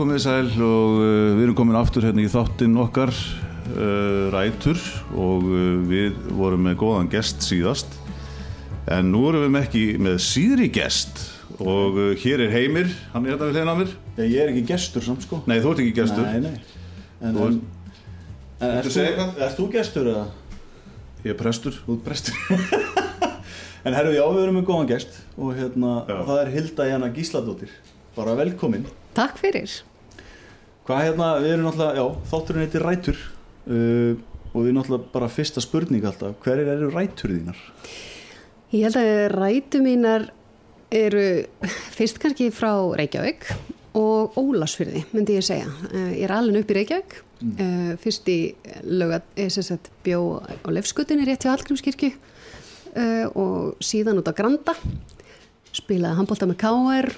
Komið sæl og uh, við erum komin aftur hérna í þáttinn okkar uh, rætur og uh, við vorum með góðan gest síðast. En nú erum við með ekki með síðri gest og uh, hér er Heimir, hann er hérna við hliðin á mér. Ég er ekki gestur samt sko. Nei, þú ert ekki gestur. Nei, nei. En, en, en segja þú, ert þú gestur eða? Ég er prestur. Þú ert prestur. En herru, já, við erum með góðan gest Og hérna, Já. og það er Hilda Jana Gísladóttir. Bara velkomin. Takk fyrir. Hvað hérna, við erum náttúrulega, já, þátturinn heitir Rætur uh, Og við náttúrulega bara fyrsta spurning alltaf Hverir eru rætur þínar? Ég held að rætu mínar eru fyrst kannski frá Reykjavík og Ólasfyrði, myndi ég segja. Eh, Ég er alveg upp í Reykjavík, mm. fyrst í lögat, sagt, bjó á Lefskutinni rétt hjá Hallgrímskirkju eh, og síðan út á Granda, spilaði handbólta með K.R.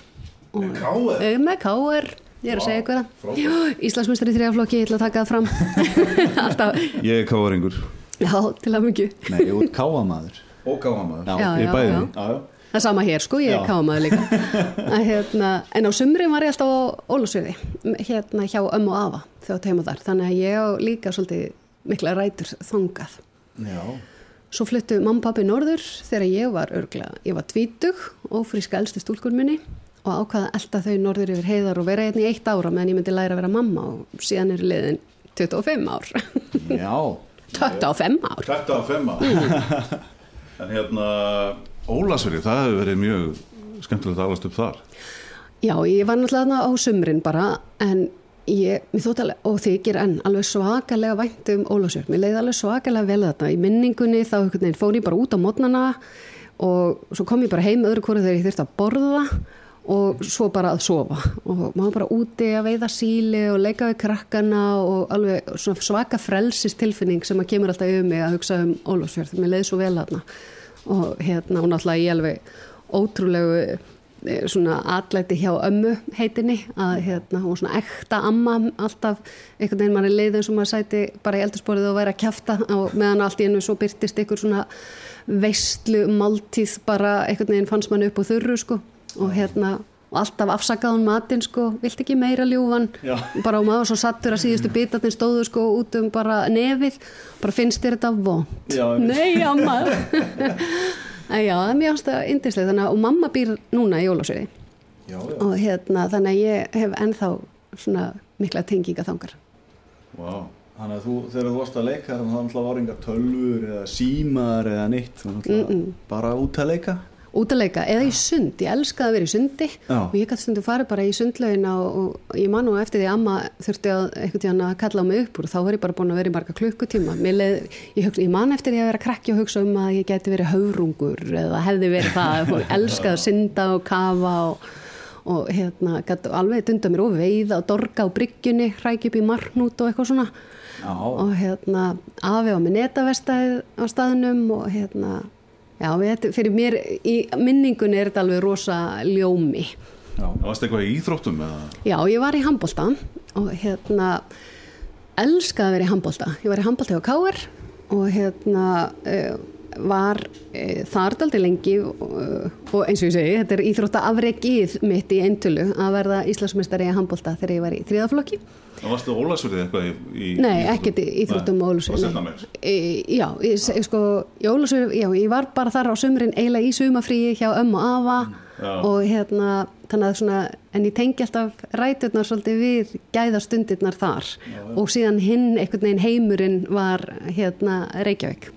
og- Með KR? Eh, Með K.R. Ég er að segja eitthvað. Íslandsmyndstari í þriðaflokki, ég ætla að taka það fram. Alltaf, Ég er káaringur já, til að mingju. Nei, ég út káamaður. Og káamaður. Já, Já, Ég er já, bæði já. Já, já. Það er sama hér sko, ég er Já. kámaður líka. Að, hérna, En á sumri var ég alltaf á Ólusviði hérna hjá ömmu og afa þegar teima þar. Þannig að ég líka svolítið mikla rætur þangað. Já, Svo fluttu mamma og pappi norður þegar ég var örglega Ég var tvítug og fríska elsti stúlkur minni og ákvaða að elda þau norður yfir heiðar og vera hérna í eitt ára meðan ég myndi læra að vera mamma og síðan er liðin 25 ár. Já. 25 ár. Þetta að femma En hérna Ólasverið, það hefur verið mjög skemmtilegt að alast upp þar. Já, ég var náttúrulega þarna á sumrin bara en ég, mér þótt alveg, og þykir enn alveg svakalega vænt um Ólafsjörn, mér leiði alveg svakalega vel þarna. Í minningunni, þá fór ég bara út á mótnana og svo kom ég bara heim öðru hvori þegar ég þurfti að borða og svo bara að sofa. Og maður bara úti að veiða síli og leika við krakkana og alveg svaka frelsis tilfinning sem að kemur alltaf yfir mig að hugsa um Ólafsjörn, mér leiði svo vel þarna. Og hérna og náttúrulega ég alveg ótrúlegu eh, svona atlæti hjá ömmu heitinni að hérna, hún svona ekta amma alltaf, einhvern veginn mann er leið eins og maður sæti bara í eldursporið og væri að kjafta og meðan allt í ennu svo byrtist einhver svona veistlu máltíð bara einhvern veginn fannst mann upp á þurru sko og hérna og alltaf afsakaðun matinn sko, vilt ekki meira ljúfan? Já. bara og maður svo sattur að síðustu bitarnir stóðu sko út um bara nefið. Bara finnst þér þetta vond nei amma. En já, það er mjög ástæða indislega þannig að og mamma býr núna í já og hérna þannig að ég hef ennþá svona mikla tenginga þangar wow. Þannig að þú, þegar þú varst að leika þá var alltaf áringar tölvur eða símar eða neitt. Þú náttúrulega bara út að leika út að leika eða í sund, ég elskaði að vera í sundi Já. og ég gæti stundu farið bara í sundlaugina og, og ég man nú eftir því að amma þurfti að einhvern tíðan að kalla á mig upp úr þá var ég bara búin að vera í marga klukkutíma. Leið, ég, hugsa, ég man eftir því að vera krakki og hugsa um að ég gæti verið höfrungur eða hefði verið það, elskaði að synda og kafa og, og hérna, gæti alveg dunda mér og veiða og dorga á bryggjunni, hrækja upp í marnút og eitthvað svona. Já, og hérna afi var með netavestæð á staðnum og hérna já, við, fyrir mér í minningunni er þetta alveg rosa ljómi já, varst eitthvað í íþróttum eða? já, ég var í handbolta og hérna elskaði að vera í handbolta ég var í handbolta hjá Káar og hérna uh, var uh, þar daldi lengi uh, og eins og ég segi, þetta er íþrótta afregið mitt í eintölu að verða Íslandsmeistari í handbolta þegar ég var í þriðaflokki Það varstu Ólasverið eitthvað í, í Nei, ekkert í íþróttum og seinna meir. Já, ég, se- sko, í Ólusvík, já, ég var bara þar á sumrin eiginlega í sumafríi hjá ömmu og afa Já. og hérna, þannig að svona, en ég tengi alltaf ræturnar svolítið við gæðastundirnar þar og síðan hinn, einhvern veginn heimurinn var hérna Reykjavík.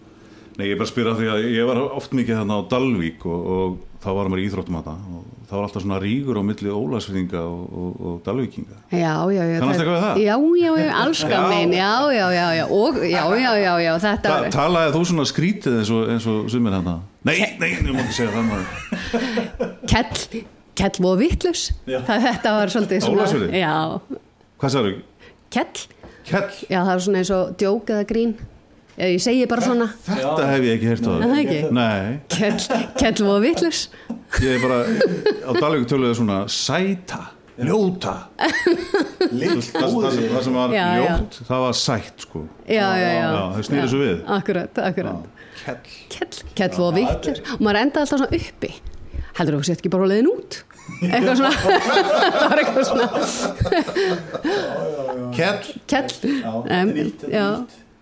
Nei, ég er bara að spyrja því að ég var oft mikið þarna á Dalvík og, og þá var maður í íþróttum að það og það var alltaf svona rígur á milli Ólasverðinga og, og, og Dalvíkinga Já, já, já. Kannast eitthvað við það? Já, já, já, allskar minn, já, já, já, já, og, já, já, já, já, þetta Ta Talaði þú svona skrítið eins og, eins og sumir hérna? Nei, nei, ég má ekki segja það maður Kell, kell og vittlus, þetta var svolítið svona, Ólafsfirði? já, Hvað sagður? kell, Kjell? Já, það er svona eins og djók eða grín. Já, ég segi bara svona, Þetta hef ég ekki heyrt á Er það ekki? Nei, kell, og vittlus. ég er bara á Dalvík töluðu svona sæta, ljóta Lill það, það, það sem var Já, já. ljótt, það var sætt sko Já, já, já. Já, þau snýra svo við Akkurat, akkurat. Kell, kell og vittlus. Og maður enda alltaf svona uppi. Heldur þú að þú sett ekki bara á leiðin út? eitthvað svona það var eitthvað svona Kell kell Já, Em, nýtt, já.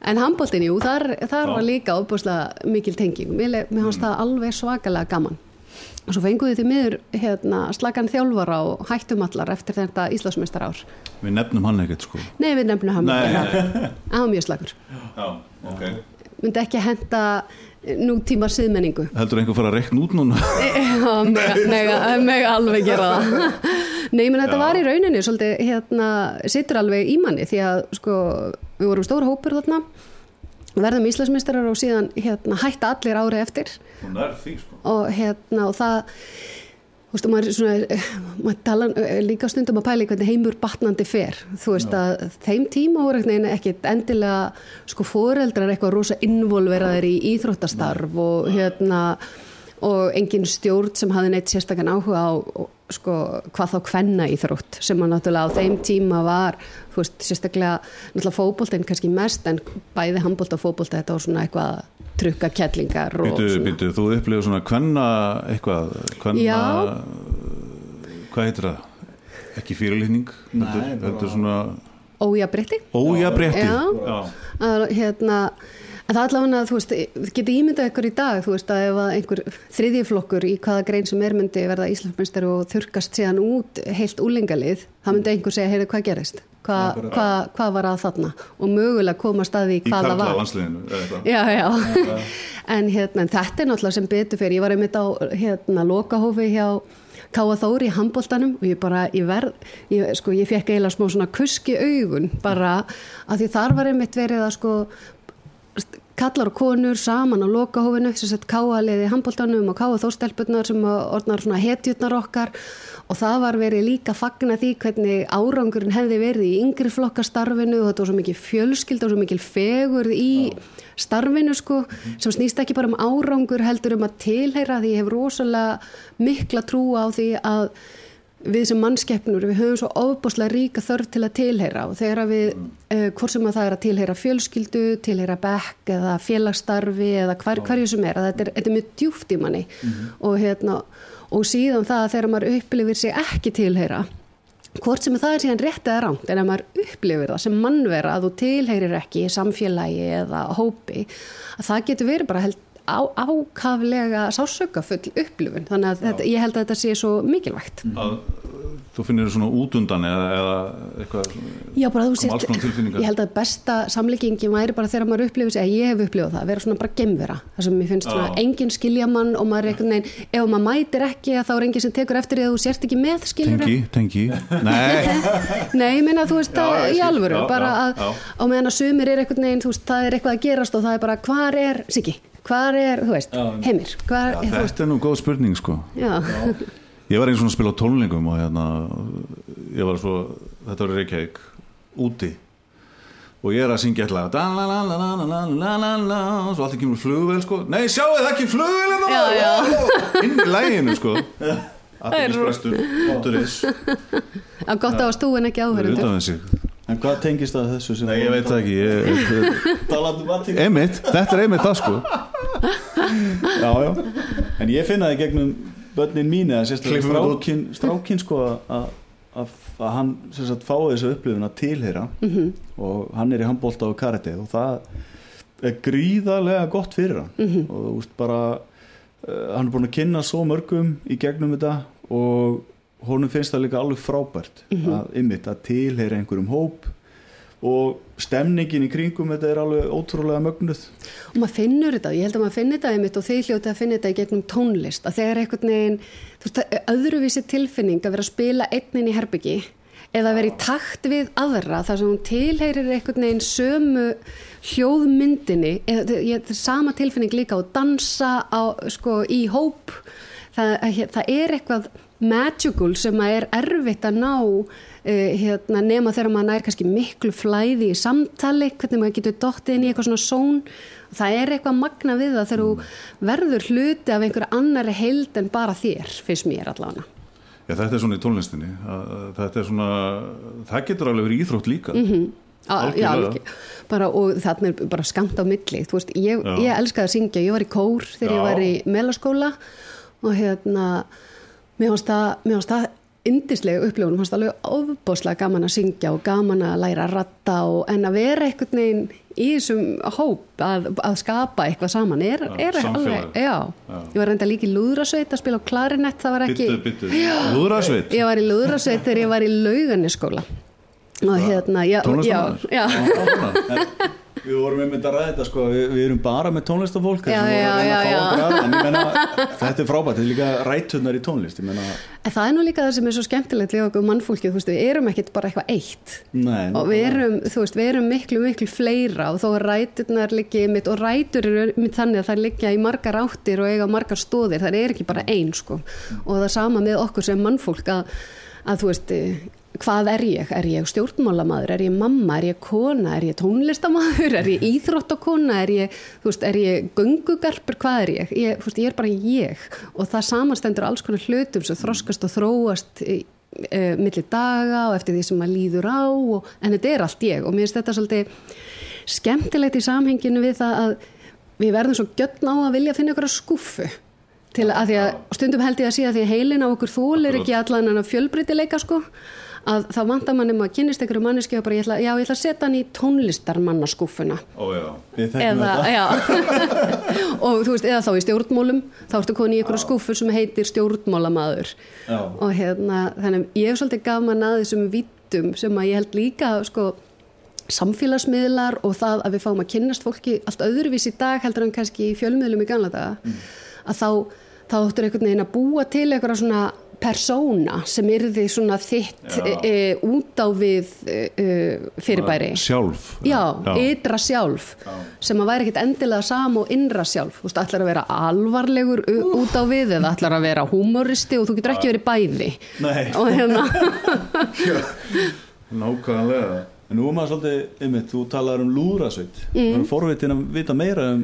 En handbóltin, jú, þar, þar var líka óbúslega mikil tenging. Mér, mér fannst það alveg svakalega gaman. Og svo fenguðu því miður hérna, slagan þjálfara og hættum allar eftir þetta Íslandsmeistar ár Við nefnum hann ekkert sko. Nei, við nefnum hann nei. hann var mjög slagur Já, ok. Myndi ekki henda nútíma siðmenningu. Heldur einhver fara að reikna út núna? Já, mega, mega, mega alveg gera það. Nei, menn þetta var í rauninni svolítið, hérna, sittur alveg í manni því að, sko, við vorum stóra hópur þarna, verðum Íslandsmeistarar og síðan, hérna, hætta allir ári eftir. Því sko. Og hérna, og það þú veist, maður, svona, maður tala eh, líka stundum að pæla hvernig heimur batnandi fer, þú veist að þeim tíma voru ekkit endilega sko foreldrar eitthvað rosa involveraðir í íþróttastarf og hérna og engin stjórn sem hafði neitt sérstakann áhuga á sko, hvað þá kvenna íþrótt sem að náttúrulega á þeim tíma var þú veist, sérstaklega náttúrulega fótboltinn kannski mest en bæði handbolt og fótbolt þetta var svona eitthvað trukka kettlingar og Býtu, býtu, þú upplifir svona hvenna eitthvað, hvenna Já. hvað heitir það? Ekki fyrirlýning bara- heldur svona ójabrytti ójabrétti Já. Já. að hérna en það allavega þú veist, getið ímyndað ykkur í dag þú veist að ef einhver þriðjiflokkur í hvaða grein sem er myndi verða Íslandsmyndstar og þurkast síðan út heilt úlingalið, það myndi einhver segja heyrðu hvað gerist, Hva, hvað, hvað var að þarna? Og mögulega koma staði í hvað það karla var. eða eitthvað. Já, já, en hérna, en þetta er náttúrulega sem betur fyrir, ég var einmitt á hérna, lokahófi hjá Káa Þóri í handbóltanum og ég bara, ég verð, ég, sko, ég fekk eiginlega smá svona kuski augun bara að því þar var einmitt verið að sko kallar og konur saman á lokahófinu sem sett Káa liði handbóltanum og Káa Þórstelpurnar sem orðnar svona hetjutnar okkar. Og það var verið líka fagna því hvernig árangurinn hefði verið í yngri flokkastarfinu og þetta var svo mikið fjölskyld og svo mikil fegurð í starfinu sko sem snýst ekki bara um árangur heldur um að tilheyra því ég hef rosalega mikla trú á því að við sem mannskeppnur við höfum svo ofbúslega ríka þörf til að tilheyra og þegar við uh, hvort sem að það er að tilheyra fjölskyldu tilheyra bekk eða félagsstarfi eða hver, hverju sem er þetta er, þetta er mjög djúft í manni. Og, hérna, og síðan það að þegar maður upplifir sig ekki tilheyra hvort sem það er síðan rétt eða rámt en ef maður upplifir það sem mannvera að þú tilheyrir ekki í samfélagi eða hópi að það getur verið bara held ákaflega sásökafull upplifun. Þannig að þetta, ég held að þetta sé svo mikilvægt. Að þú finnir svona útundan eða, eða eitthvað Já, bara þú konar tilfinningar. ég held að besta samlíkingin væri bara þegar maður upplifir sig að ég hef upplifað það, að vera svona bara gemvera það sem mér finnst svona Já. engin skilja mann og maður er einhvern veginn, ef maður mætir ekki að þá er engin sem tekur eftir því að þú sért ekki með skiljur tengi, tengi. Nei, Nei, ég meina þú veist Já, að ég í alvöru, Já, bara að á meðan að sumir er einhvern veginn, þú veist, það er eitthvað að gerast og það er bara, hvar er, Siggi, hvar er, þú veist, Já. heimir, hvar, þú? veist, þetta er nú góð spurning sko. Já, ég var einu svona að spila á tónlingum og hérna ég var svo, þetta var Reykjavík úti. Og ég er að syngja eitthvað og svo allt kemur flugvél sko. Nei sjáu það ekki já. inn í læginu sko. Aðeinsprestur óturis að gott á að stúin ekki áhverjum En hvað tengist það þessu nei ég veit það ekki um þetta er einmitt það sko Já, já En ég finna það í gegnum börnin mín eða strákin, strákin sko að að að hann sem sagt fái þessu upplifun að tilheyra Mhm. og hann er í handbólta og karate og það er gríðarlega gott fyrir hann Mhm. og þú veist bara uh, hann er búin að kynna svo mörgum í gegnum þetta og honum finnst það líka alveg frábært Mhm. að ymmit að tilheyra einhverjum hóp og stemningin í kringum þetta er alveg ótrúlega mögnuð. Og maður finnur þetta, ég held að maður finnir þetta einmitt og þið hljótið að finna þetta í gegnum tónlist að þegar einhvern veginn, þú veist, er öðruvísi tilfinning að vera að spila einnin í herbyggi eða vera í takt við aðra þar sem hún tilheyrir einhvern veginn sömu hljóðmyndinni eða er sama tilfinning líka að dansa á, sko, í hóp. Það, það er eitthvað magical sem að er erfitt að ná hérna, nema þegar maður nær kannski miklu flæði í samtali, hvernig maður getur dottið inn í eitthvað svona són það er eitthvað magna við það þegar þú verður hluti af einhverju annari heild en bara þér, finnst mér allavega Já, þetta er svona í tónlistinni þetta er svona, það getur alveg verið íþrótt líka Mm. A, já, Algjörlega. alveg, bara, og þarna er bara skamt á milli veist, ég, Já. ég elskaði að syngja ég var í kór þegar Já. ég var í melaskóla og hérna mér fannst það indislega upplifun, fannst alveg ofbóðslega gaman að syngja og gaman að læra að ratta og en að vera einhvern veginn í þessum hóp að, að skapa eitthvað saman er, Já, er alveg, já. Já. ég var reynda líka í lúðrasveit að spila á klarinett, það var ekki Byttu, byttu, lúðrasveit? Ég var í lúðrasveit þegar ég var í lauganiskóla og hérna, já, já, já, Við vorum einmitt að ræða þetta sko, við, við erum bara með tónlistafólk Já, já, já, að, en ég meina, þetta er frábært, þetta er líka rætunar í tónlist, ég meina, En það er nú líka það sem er svo skemmtilegt við okkur mannfólkið, þú veist, við erum ekkert bara eitthvað eitt. Nei, og við erum, þú veist, við erum miklu, miklu fleira og þó að ræturnar liggi mitt og rætur eru mitt þannig að það liggja í margar áttir og eiga margar stóðir, það er ekki bara ein, sko. Og það sama með okkur sem mannfólk að, að þú veist, hvað er ég? Er ég stjórnmálamaður? Er ég mamma? Er ég kona? Er ég tónlistamaður? Er ég íþróttakona? Er ég, veist, er ég göngugarpur? Hvað er ég? Ég, veist, ég er bara ég og það samanstendur alls konar hlutum sem þroskast og þróast e, milli daga og eftir því sem maður líður á og, en þetta er allt ég og mér finnst þetta svolítið skemmtilegt í samhenginu við það að við verðum svo gjötn á að vilja finna ykkur að skúfu til að því að stundum held ég að að því heilin á okkur þólir ekki allan en að fjölbreytileika sko að þá vantar mann um að kynist einhverju manneski og bara ég ætla, já, ég ætla að setja hann í tónlistarmannaskúfuna eða, já. Og þú veist, eða þá í stjórnmálum þá ertu koni í einhverju skúfu sem heitir stjórnmálamaður. Já. og hérna, þannig ég hef svolítið gaman að þessum vittum sem að ég held líka sko samfélagsmiðlar og það að við fáum að kynnast fólki allt öðruvís í dag heldur en kannski í fjölmiðlum í gamla daga að þá, þá áttur einhvern veginn að búa til einhverja svona persóna sem yrði svona þitt Já. e, út á við e, fyrirbæri Sjálf Já, ytra sjálf sem að væri ekkit endilega sam og innra sjálf þú veist, ætlar að vera alvarlegur uh. út á við eða ætlar að vera humoristi og þú getur ekki verið bæði Nei. og hérna Nákvæmlega En nú er maður svolítið, einmitt, þú talar um lúðrasveit mm. Það er forvitin að vita meira um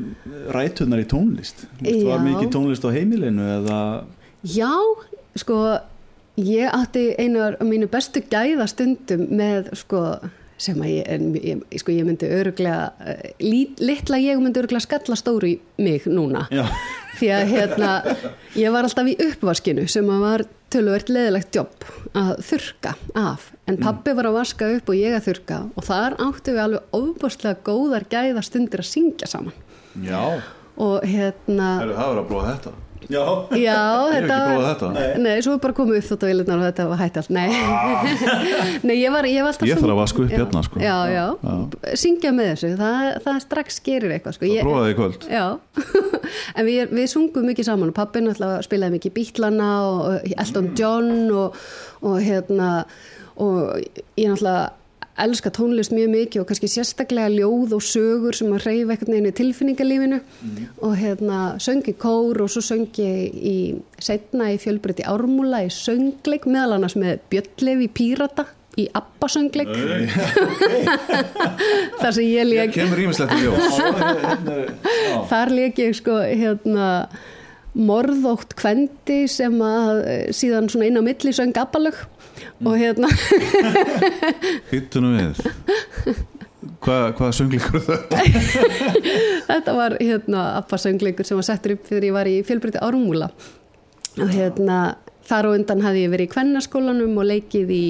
rætunar í tónlist Þú Var Já. mikið tónlist á heimilinu eða Já, sko ég átti einu af mínu bestu gæðastundum með sko sem að ég, ég, sko, ég myndi öruglega lít, litla ég myndi öruglega skalla stóru í mig núna. Já. því að hérna ég var alltaf í uppvaskinu sem að var töluvert leðilegt jobb að þurka af. En pabbi var að vaska upp og ég að þurka og þar áttu við alveg ofbúrslega góðar gæðastundir að syngja saman. Já, og hérna Það var að bróða þetta já, Já, Ég hef þetta ekki prófað þetta. Nei. Nei, svo er bara komið upp þótt að vilja og þetta var hætt allt Nei, Nei ég var, ég var alltaf Ég þarf að vaska upp Já. hérna, sko. Já, já, Já. syngja með þessu Það, það strax gerir eitthvað sko. Það Ég- prófaði í kvöld Já, en við, við sungum mikið saman og pappi náttúrulega spilaði mikið Bítlana og og Elton John og, og hérna og ég náttúrulega elska tónlist mjög mikið og kannski sérstaklega ljóð og sögur sem að reyfa einhvern veginn í tilfinningalífinu. Og hérna söngi kór og svo söngi í setna í fjölbrytti ármúla í söngleik meðal annars með Björnleif í Pírata í Abba söngleik. Þar sem ég já. þar leik ég sko hérna morðótt kvendi sem að eh, síðan svona inn á milli söng abbalög og hérna. Hittu nú við. Hva sönglíkur þetta? þetta var hérna abbasöngleikur sem var settur upp þegar ég var í fjölbrytti árumúla og hérna þar og undan hafði ég verið í kvennaskólanum og leikið í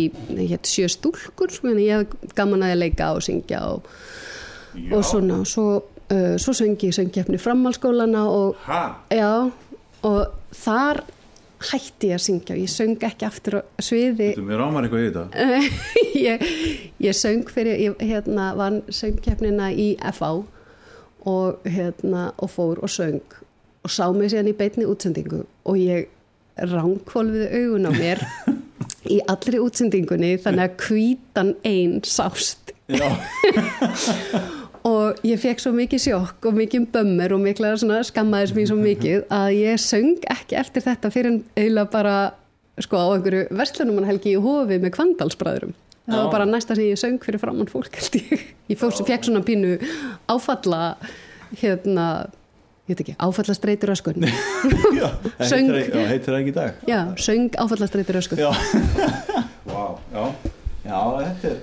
hétt, sjö stúlkur sko, en ég hef gaman að leika og syngja og, og svona. Og svo, uh, svo söngi ég söngjefni framhalskólana og Ha? Já, og þar hætti ég að syngja og ég söng ekki aftur á sviði. Þú mér ámar eitthvað í þetta? Ég, ég söng fyrir ég hérna, vann söngkeppnina í FA og, hérna, og fór og söng og sá mig síðan í beinni útsendingu og ég ránkvolfiði augun á mér í allri útsendingunni þannig að kvítan einn sást. Já, og ég fekk svo mikið sjokk og mikið bömmur og mikla skammaðis mér svo mikið að ég söng ekki eftir þetta fyrir eiginlega bara sko á einhverju verslunumann helgi í hofi með kvandalsbræðurum það Já. var bara næsta sem ég söng fyrir framann fólk ég, ég fór, fekk svona pínu áfalla hérna ég veit ekki, áfallastreitur öskun. Söng. Heitir, það- ekki í dag? Já, söng áfallastreitur öskun Já, Vá, já. Já þetta er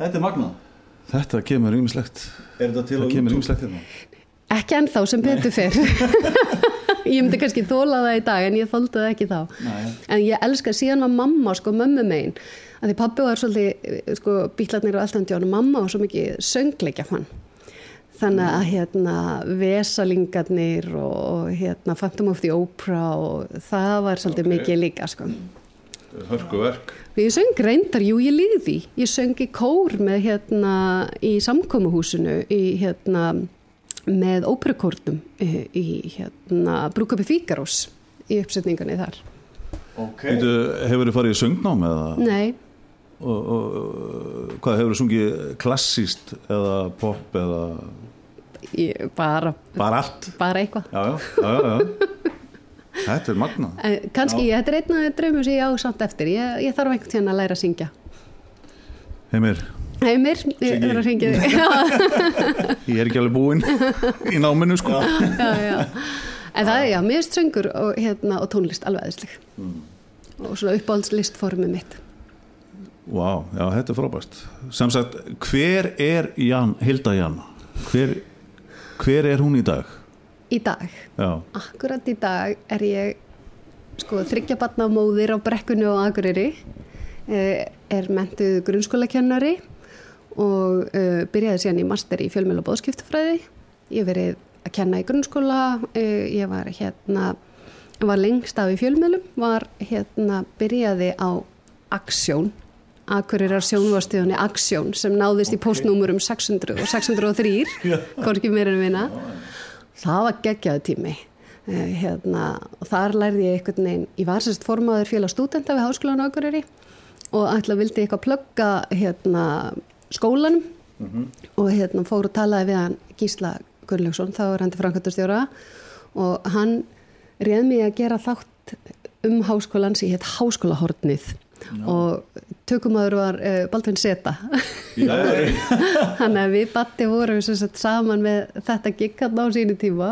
Þetta er magnað Þetta kemur ímislegt Er þetta til kemur YouTube? ímislegt hérna. Ekki ennþá sem betur fyrr ég myndi kannski þóla það í dag en ég þóldi það ekki þá. Nei. en ég elska, síðan var mamma sko mömmu megin, að því pabbi var svolítið sko bílarnir og allt og mamma var svo mikið söngleikja fann. Þannig að hérna vesalingarnir og, og hérna Phantom of the Opera og það var svolítið Ok. mikið líka sko hörkuverk Ég söng reyndar, jú ég líði því. Ég söng í kór með hérna í samkomuhúsinu í hérna með óperukórnum í, hérna Brúkapi Fíkarós í uppsetningunni þar. Ok. Veitu, hefur þið farið í söngnám eða Nei, og, og, hvað hefur þið sungið klassíst eða pop eða ég, bara, bara allt bara eitthvað. já, já, já, já, já. þetta er magna En Kanski, ég, þetta er einn af draumum sem ég á samt eftir. Ég, ég þarf einhvern tíðan að læra að syngja. heimir, Heimir, ég er að syngja þig. Já, ég er ekki alveg búinn í náminu sko já, já. En það er, já, mér er söngur og, hérna, og tónlist alveg aðeinsleg. Og svona uppáhaldslistformið mitt. Vá, já, þetta er frábært sem sagt, hver er Jan, Hilda Jan hver, hver er hún í dag Í dag. já, Akkurat í dag er ég sko þryggja batna móðir á brekkunni og akureyri. Eh, er mentuð grunnskólakennari og uh, byrjaði síðan í master í fjölmjöla bóðskiptafræði ég verið að kenna í grunnskóla uh, ég var hérna var lengst af í fjölmjölum var hérna byrjaði á Aksjón Akureyrar sjónvastíðunni Aksjón sem náðist í postnúmurum 600 og 603 hvorki meira en vinna það var geggjaðu tími. Uh, hérna, og þar lærði ég einhvern veginn, ég var sérst formaður félag stúdenta við Háskólan Akureyri og ætla vildi eitthvað plugga hérna, skólanum. Og hérna, fór og talaði við hann Gísla Gunnlaugsson, þá er hann til Frankværtustjóra og hann réð mig að gera þátt um háskólan sem hétt Háskólahornið og tökumadur var uh, Baldvin Seta. Þannig að við batti vorum saman með þetta giggarn á sínu tíma.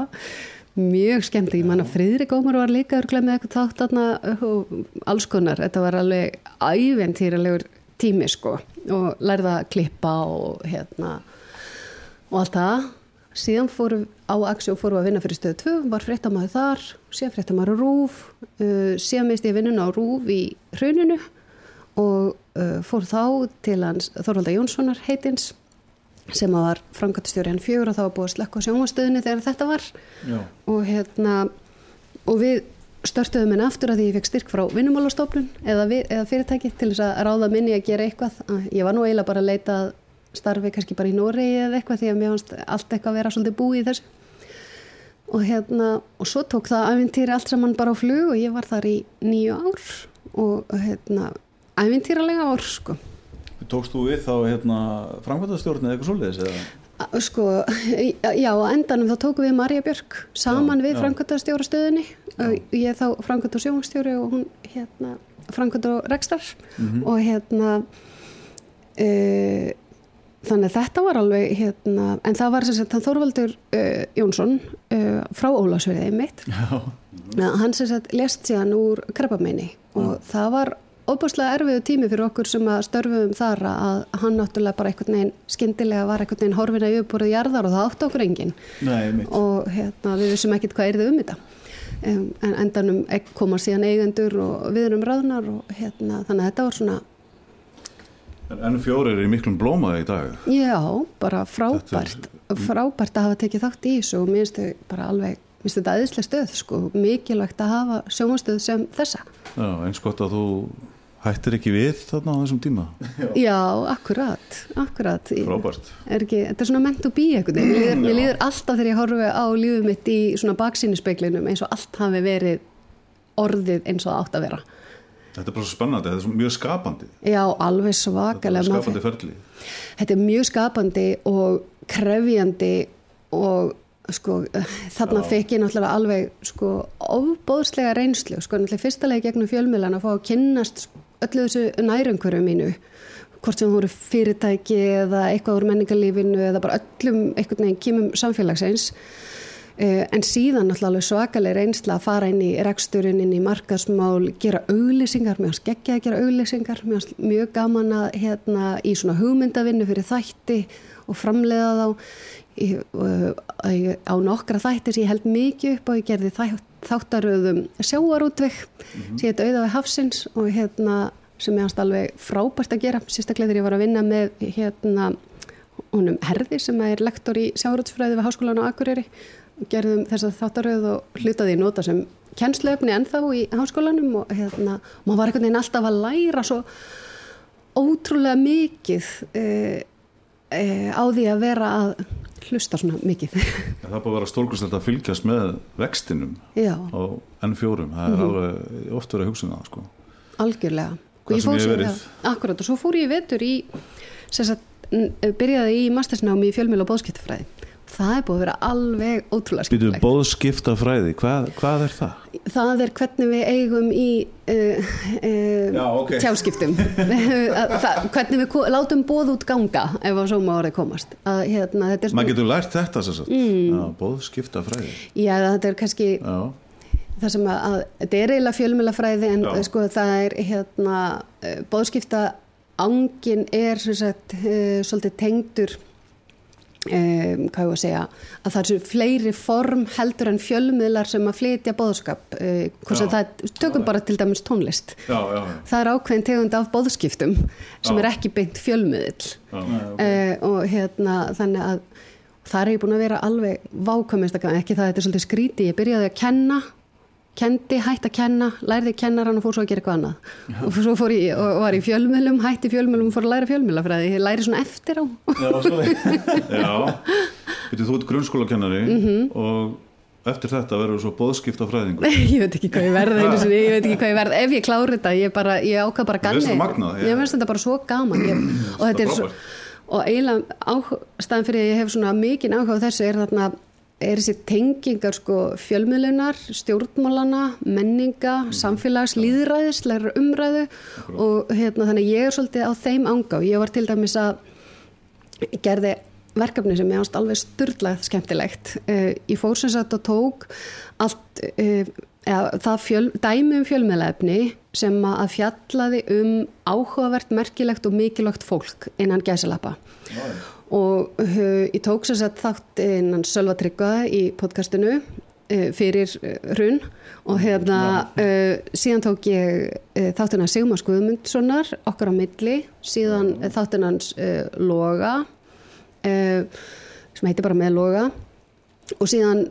Mjög skemmt ég manna Friðrik Ómar var líka örglega með eitthvað þátt og alls konar, þetta var alveg æventýralegur tími sko. Og lærða að klippa og hérna og allt það. Síðan fórum á Axjó fórum að vinna fyrir stöðu 2, var fréttamaður þar síðan fréttamaður Rúf uh, síðan misti ég vinnuna á Rúf í hruninu og uh, fór þá til hans Þorvalda Jónssonar heitins sem var framkvæmtastjóri hann fjögur og það var búið að slekka á sjónvastöðinu þegar þetta var. Já. og hérna og við störtuðum henni aftur að því ég fekk styrk frá vinnumálastofnun eða, eða fyrirtæki til þess að ráða minni að gera eitthvað. Ég var nú eiginlega bara að leita starfi kannski bara í Noregi eða eitthvað því að mér fannst allt eitthvað að vera svolítið búið í þessu. Og hérna og svo tók það æfintýri allt saman bara á flug og ég var þar í nýju ár og hérna æfintýralega ár sko Tókst þú við þá hérna framkvæmtastjórn eða eitthvað eða? A- Sko, já, endanum þá tókum við Marja Björk saman Já, við já. framkvæmtastjóra stöðinni ég er þá framkvæmt og sjónstjóri og hún hérna framkvæmt og rekstar Mhm. og hérna e, þannig þetta var alveg hérna, en það var sem sagt Þorvaldur e, Jónsson e, frá Ólasverðið mitt Já. Hann sem sagt lest síðan úr krabbameini og það var óbúslega erfiðu tími fyrir okkur sem að störfum þar að hann náttúrulega bara einhvern veginn skyndilega var einhvern veginn horfin að yfirborðið jarðar og það átti okkur enginn. Nei, og hérna, við vissum ekkert hvað er þið um þetta. Um, en endanum koma síðan eigendur og við erum ráðnar og hérna, þannig að þetta var svona en fjóri er í miklum blóma í dag. Já, bara frábært frábært að hafa tekið þátt í þessu og mér finnst þau bara alveg mér finnst þetta aðeinslega stöð sko, mikilvægt að hafa sjónastöð sem þessa. Já, eins gott að þú hættir ekki við þarna á þessum tíma Já, akkurat, akkurat. Frábært ekki, þetta er svona ment to be eitthvað. Mér líður, mér líður alltaf þegar ég horfi á lífið mitt í svona baksýnispeglinum eins og allt hafi verið orðið eins og það átt að vera. þetta er bara svo spennandi, þetta er mjög skapandi Já, alveg þetta er svakalega. Skapandi ferli Þetta er mjög skapandi og krefjandi og sko, þarna Já. fekk ég náttúrulega alveg sko ofbóðslega reynslu, sko náttúrulega fyrsta leið gegnum fjölmiðlan að fá að kynnast öllu þessu nærumhverju mínu hvort sem voru fyrirtæki eða eitthvað úr menningarlífinu eða bara öllum einhvern veginn kýmum samfélagsins Uh, en síðan náttúrulega svakaleg reynsla að fara inn í reksturinn, inn í markasmál, gera auglýsingar, mjög skeggja að gera auglýsingar, mjög, mjög gaman að hérna í svona hugmyndavinnu fyrir þætti og framleiða þá. Í, í, á nokkra þætti sem ég held mikið upp og ég gerði þætt, þáttaröðum sjáarútveg sem heit auða við hafsins og hérna sem er hans alveg frábært að gera. Sérstaklega þegar ég var að vinna með hérna honum Herði sem er lektor í sjáarútsfræði við Háskólan á Akureyri. Og gerðum þess að þáttaröð og hlutaði í nota sem kennsluöfni ennþá í háskólanum og hérna, maður var einhvern veginn alltaf að læra svo ótrúlega mikið e, e, á því að vera að hlusta svona mikið Það er bara að vera stórkvæmst að fylgjast með vextinum Já. á N4 það er mm -hmm. alveg oft verið að hugsa um það sko. Algjörlega. Já, akkurat og svo fór ég vetur í sagt, byrjaði í mastersnámi í fjölmjöl og bóðskiptafræði það er búið að vera alveg ótrúlega skemmtilegt Bóðskiptafræði, hvað, hvað er það? Það er hvernig við eigum í uh, uh, Já, okay. tjálskiptum það, hvernig við látum bóð út ganga ef á sóma árið komast að, hérna, maður getur lært þetta mm. bóðskiptafræði Já, þetta er kannski Já. það sem að, að þetta er eiginlega fjölmjölafræði en Já. sko það er hérna, bóðskipta ángin er sagt, uh, svolítið tengdur Um, hvað ég að segja að það er fleiri form heldur en fjölmiðlar sem að flytja bóðskap uh, það, tökum bara til dæmis tónlist. Já, já, já. það er ákveðin tegund af bóðskiptum sem er ekki beint fjölmiðl okay. uh, og hérna þannig að það er ég búin að vera alveg vákvæmist ekki það, þetta er svolítið skríti, ég byrjaði að kenna kendi, hætti að kenna, lærði kennaran og fór svo að gera eitthvað annað. Já. og svo fór ég og var í fjölmjölum, hætti fjölmjölum og fór að læra fjölmjölafræði, ég læri svona eftir á. Já, Já. Vitið, þú ert grunnskólakennari mm -hmm. og eftir þetta verður svo bóðskipta fræðingur Ég veit ekki hvað ég verði ég veit ekki hvað ég verði, ef ég klári þetta ég, bara, ég ákvað bara ganni Ég veist þetta bara svo gaman. Ég, og þetta er svo og eiginlega ástæðan fyrir að ég hef svona mikið áhuga þessu er þarna er þessi tengingar sko fjölmiðlunar, stjórnmálana, menninga, mm. samfélags, líðræðis, læra umræðu Akkurat. og hérna þannig ég er svolítið á þeim ánga og ég var til dæmis að gerði verkefni sem ég ást alveg styrlað skemmtilegt. Uh, ég fór sem sagt og tók allt, uh, eða, það fjöl, dæmi um fjölmiðlaefni sem að fjallaði um áhugavert, merkilegt og mikilvægt fólk innan gæsalappa. Næ og uh, ég tók sér sett þátt innan Sölva Tryggva í podcastinu uh, fyrir uh, hrun. Og hérna síðan tók ég þáttina Sigmar Skuðmundssonar okkar á milli, síðan þáttina hans Loga sem heiti bara með Loga. Og síðan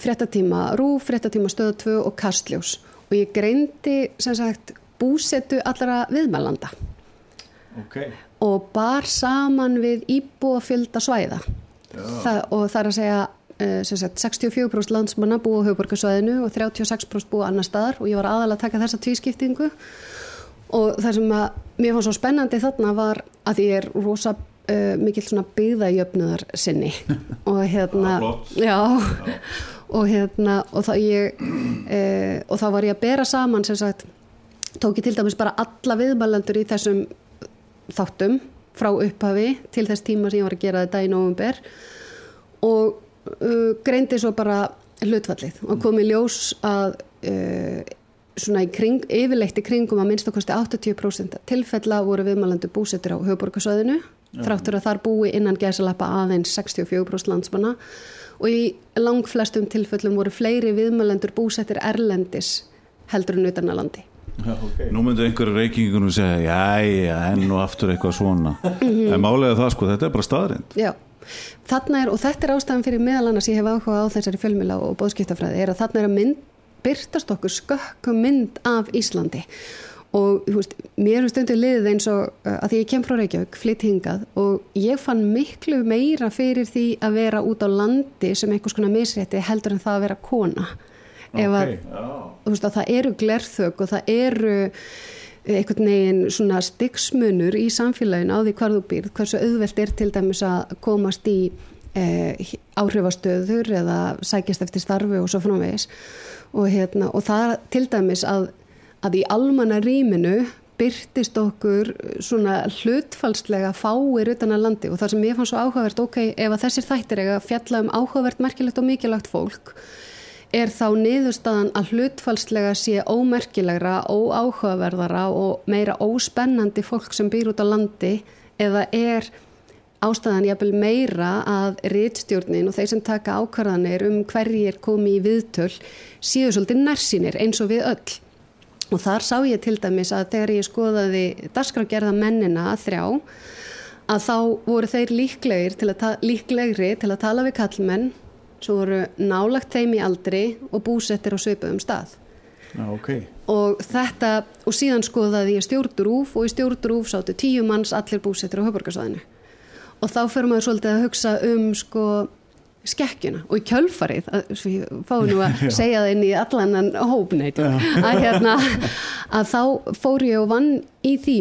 frettatíma Rú, frettatíma Stöða 2 og Kastljós. Og ég greindi sem sagt búsetu allra viðmælanda. Ok og bar saman við íbúafylda svæða. Það, og það er að segja uh, sagt, 64% landsmanna búa á höfuborgarsvæðinu og 36% búa annar staðar og ég var aðalega að taka þessa tvískiptingu. Og það sem að mér fannst svo spennandi þarna var að ég er rosa uh, mikill svona byggðajöfnuðar sinni. Og hérna já. og hérna og þá ég uh, og þá var ég að bera saman sem sagt tók ég til dæmis bara alla viðmælendur í þessum þáttum frá upphafi til þess tíma sem ég var að gera þetta í nógumber og uh, greindi svo bara hlutfallið og komi ljós að uh, svona í kring, yfirleitt í kringum að minnst okkarstu 80% tilfella voru viðmælandu búsettir á höfuborgarsöðinu þráttur að þar búi innan gæsalappa aðeins 64% landsmanna og í lang flestum tilfellum voru fleiri viðmælandur búsettir erlendis heldur en utan að landi okay. Nú myndur einhverju reykingunum segja já, enn og aftur eitthvað svona. En málega það sko, þetta er bara staðrind Já, þarna er, og þetta er ástæðan fyrir meðal annars ég hef áhuga á þessari fjölmjöla og bóðskiptafræði, er að þarna er að mynd byrtast okkur skökkum mynd af Íslandi. Og veist, mér er stundu liðið eins og uh, að því ég kem frá Reykjavík, flytt hingað og ég fann miklu meira fyrir því að vera út á landi sem einhvers konar misrétti heldur en það að vera kona ef að, veist, að það eru glerþög og það eru einhvern veginn svona styggsmunur í samfélagin á því hvar þú býrð hversu auðvelt er til dæmis að komast í eh, áhrifastöður eða sækjast eftir starfi og svo framvegis. Og, hérna, og það til dæmis að, að í almanna rýminu byrtist okkur svona hlutfalslega fáir utan að landi. Og það sem ég fann svo áhugavert ok, ef að þessir þættir eiga fjalla um áhugavert merkilegt og mikilagt fólk er þá niðurstaðan að hlutfalslega sé ómerkilegra, óáhugaverðara og meira óspennandi fólk sem býr út á landi eða er ástæðan jafnvel meira að rittstjórnin og þeir sem taka ákvarðanir um hverjir komi í viðtöl séu svolítið nærsinir eins og við öll. Og þar sá ég til dæmis að þegar ég skoðaði dasgrágerða mennina þrjá að þá voru þeir líklegir til að, líklegri til að tala við kallmenn sem voru nálagt þeim í aldri og búsettir á sveipuðum stað. Já, okay. og þetta og síðan skoðaði ég stjórnrúf og í stjórnrúf sáttu tíu manns allir búsettir á höfburgarsæðinu og þá fyrir maður svolítið að hugsa um sko skekkjuna og í kjölfarið að, fáum nú að segja það inn í allan hópneit að, hérna, að þá fór ég og vann í því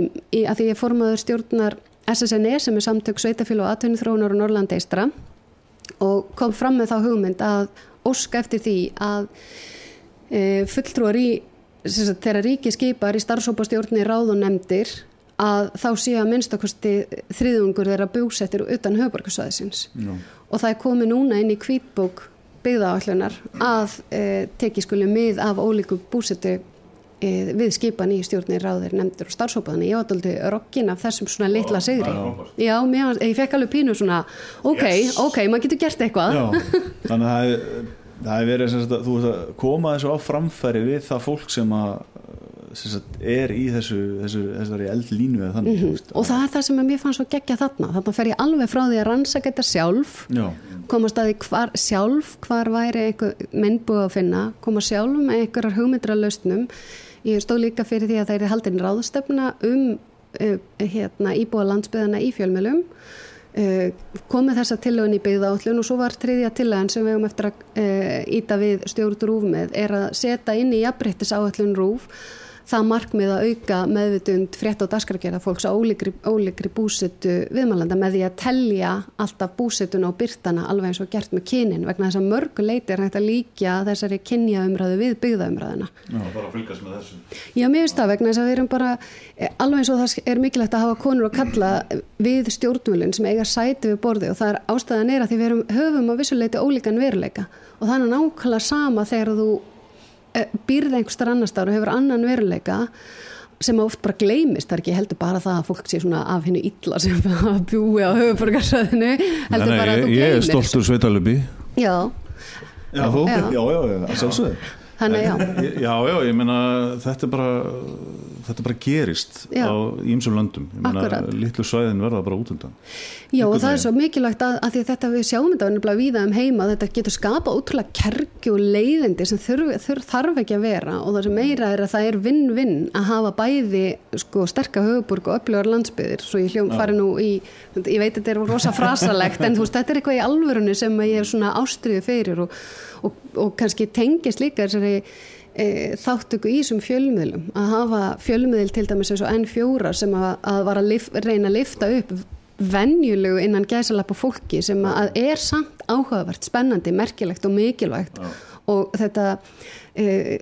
að því ég formaður stjórnar SSNE sem er samtök Sveitafél og Atvinni þróunar og Norrlandeistra og kom fram með þá hugmynd að óska eftir því að e, fulltrúar í þegar ríki skipar í starfsópastjórni ráð og nefndir að þá sé að minnstakosti þriðungur þeirra búsettir utan höfbarkasvæðisins og það er komið núna inn í kvítbók byggðaállunar að e, teki skuli mið af ólíku búsettu við skipan í stjórni ráðir nefndir og starfsópaðan ég var aldrei rokkin af þessum svona litla segri já, mér, ég fekk alveg pínu svona ok, yes. ok, maður getur gert eitthvað já, þannig að það er verið að þú veist að koma þessu á framfæri við það fólk sem að Sagt, er í þessu, þessu þessari eldlínu eða þannig mm -hmm. og það er það sem mér fannst svo gegja þarna þannig fer ég alveg frá því að rannsaka þetta sjálf Já. koma staði hvar, sjálf hvar væri einhver menn búið að finna koma sjálf með einhverjar hugmyndra lausnum ég stóð líka fyrir því að það er haldin ráðstöfna um uh, hérna, íbúa landsbyðana í fjölmjölum Uh, komið þessa tillögun í byggðállun og svo var triðja tillögun sem við hefum eftir að uh, íta við stjórn rúf með er að setja inn í jafnbryttis áallun rúf það markmið að auka meðvitund frétt og daskargerða fólks á ólíkri, ólíkri búsettu viðmælanda með því að tellja alltaf búsettuna og byrtana alveg eins og gert með kynin vegna þess að mörgu leiti er hægt að líka þessari kynjaumræðu við byggðaumræðuna. Já, bara að fylgast með þessu. Já, mér finnst það vegna þess að við erum bara eh, alveg eins og það er mikilvægt að hafa konur að kalla við stjórnvölinn sem eiga sæti við borði og það er ástæðan er að því við erum höfum á vissuleiti ólíkan veruleika og er nákvæmlega sama þegar þú Eh, býrð einhverstar annar stáru og hefur annan veruleika sem oft bara gleymist, það er ekki heldur bara það að fólk sé svona af hennu illa sem bjúi á höfuborgarsöðinu heldur bara að þú gleymist Ég er stoltur sveitalöpi Já. Já, já, já, já, já, já, já. Þannig já. Já, já, ég meina þetta er bara þetta bara gerist já. á ímsum landum litlu svæðin verða bara út undan. Já og það er svo mikilvægt að, að því að þetta við sjáum þetta nefnilega víða um heima þetta getur skapað útrúlega kergi og leiðindi sem þurf, þurf þarf ekki að vera. Og það sem meira er að það er vinn-vinn að hafa bæði sko sterka höfuburg og öflugar landsbyðir svo ég hljóm fari nú í ég veit þetta er rosa frasalegt en þú veist þetta er eitthvað í alvörunni sem ég er svona ástriðu fyrir og, og, og kannski tengist líka þessari e, þáttöku í þessum fjölmiðlum að hafa fjölmiðl til dæmis eins og N4 sem að, að var að lif, reyna að lifta upp vennjulegu innan gæsalappa fólki sem að er samt áhugavert, spennandi, merkilegt og mikilvægt. Já. og þetta e,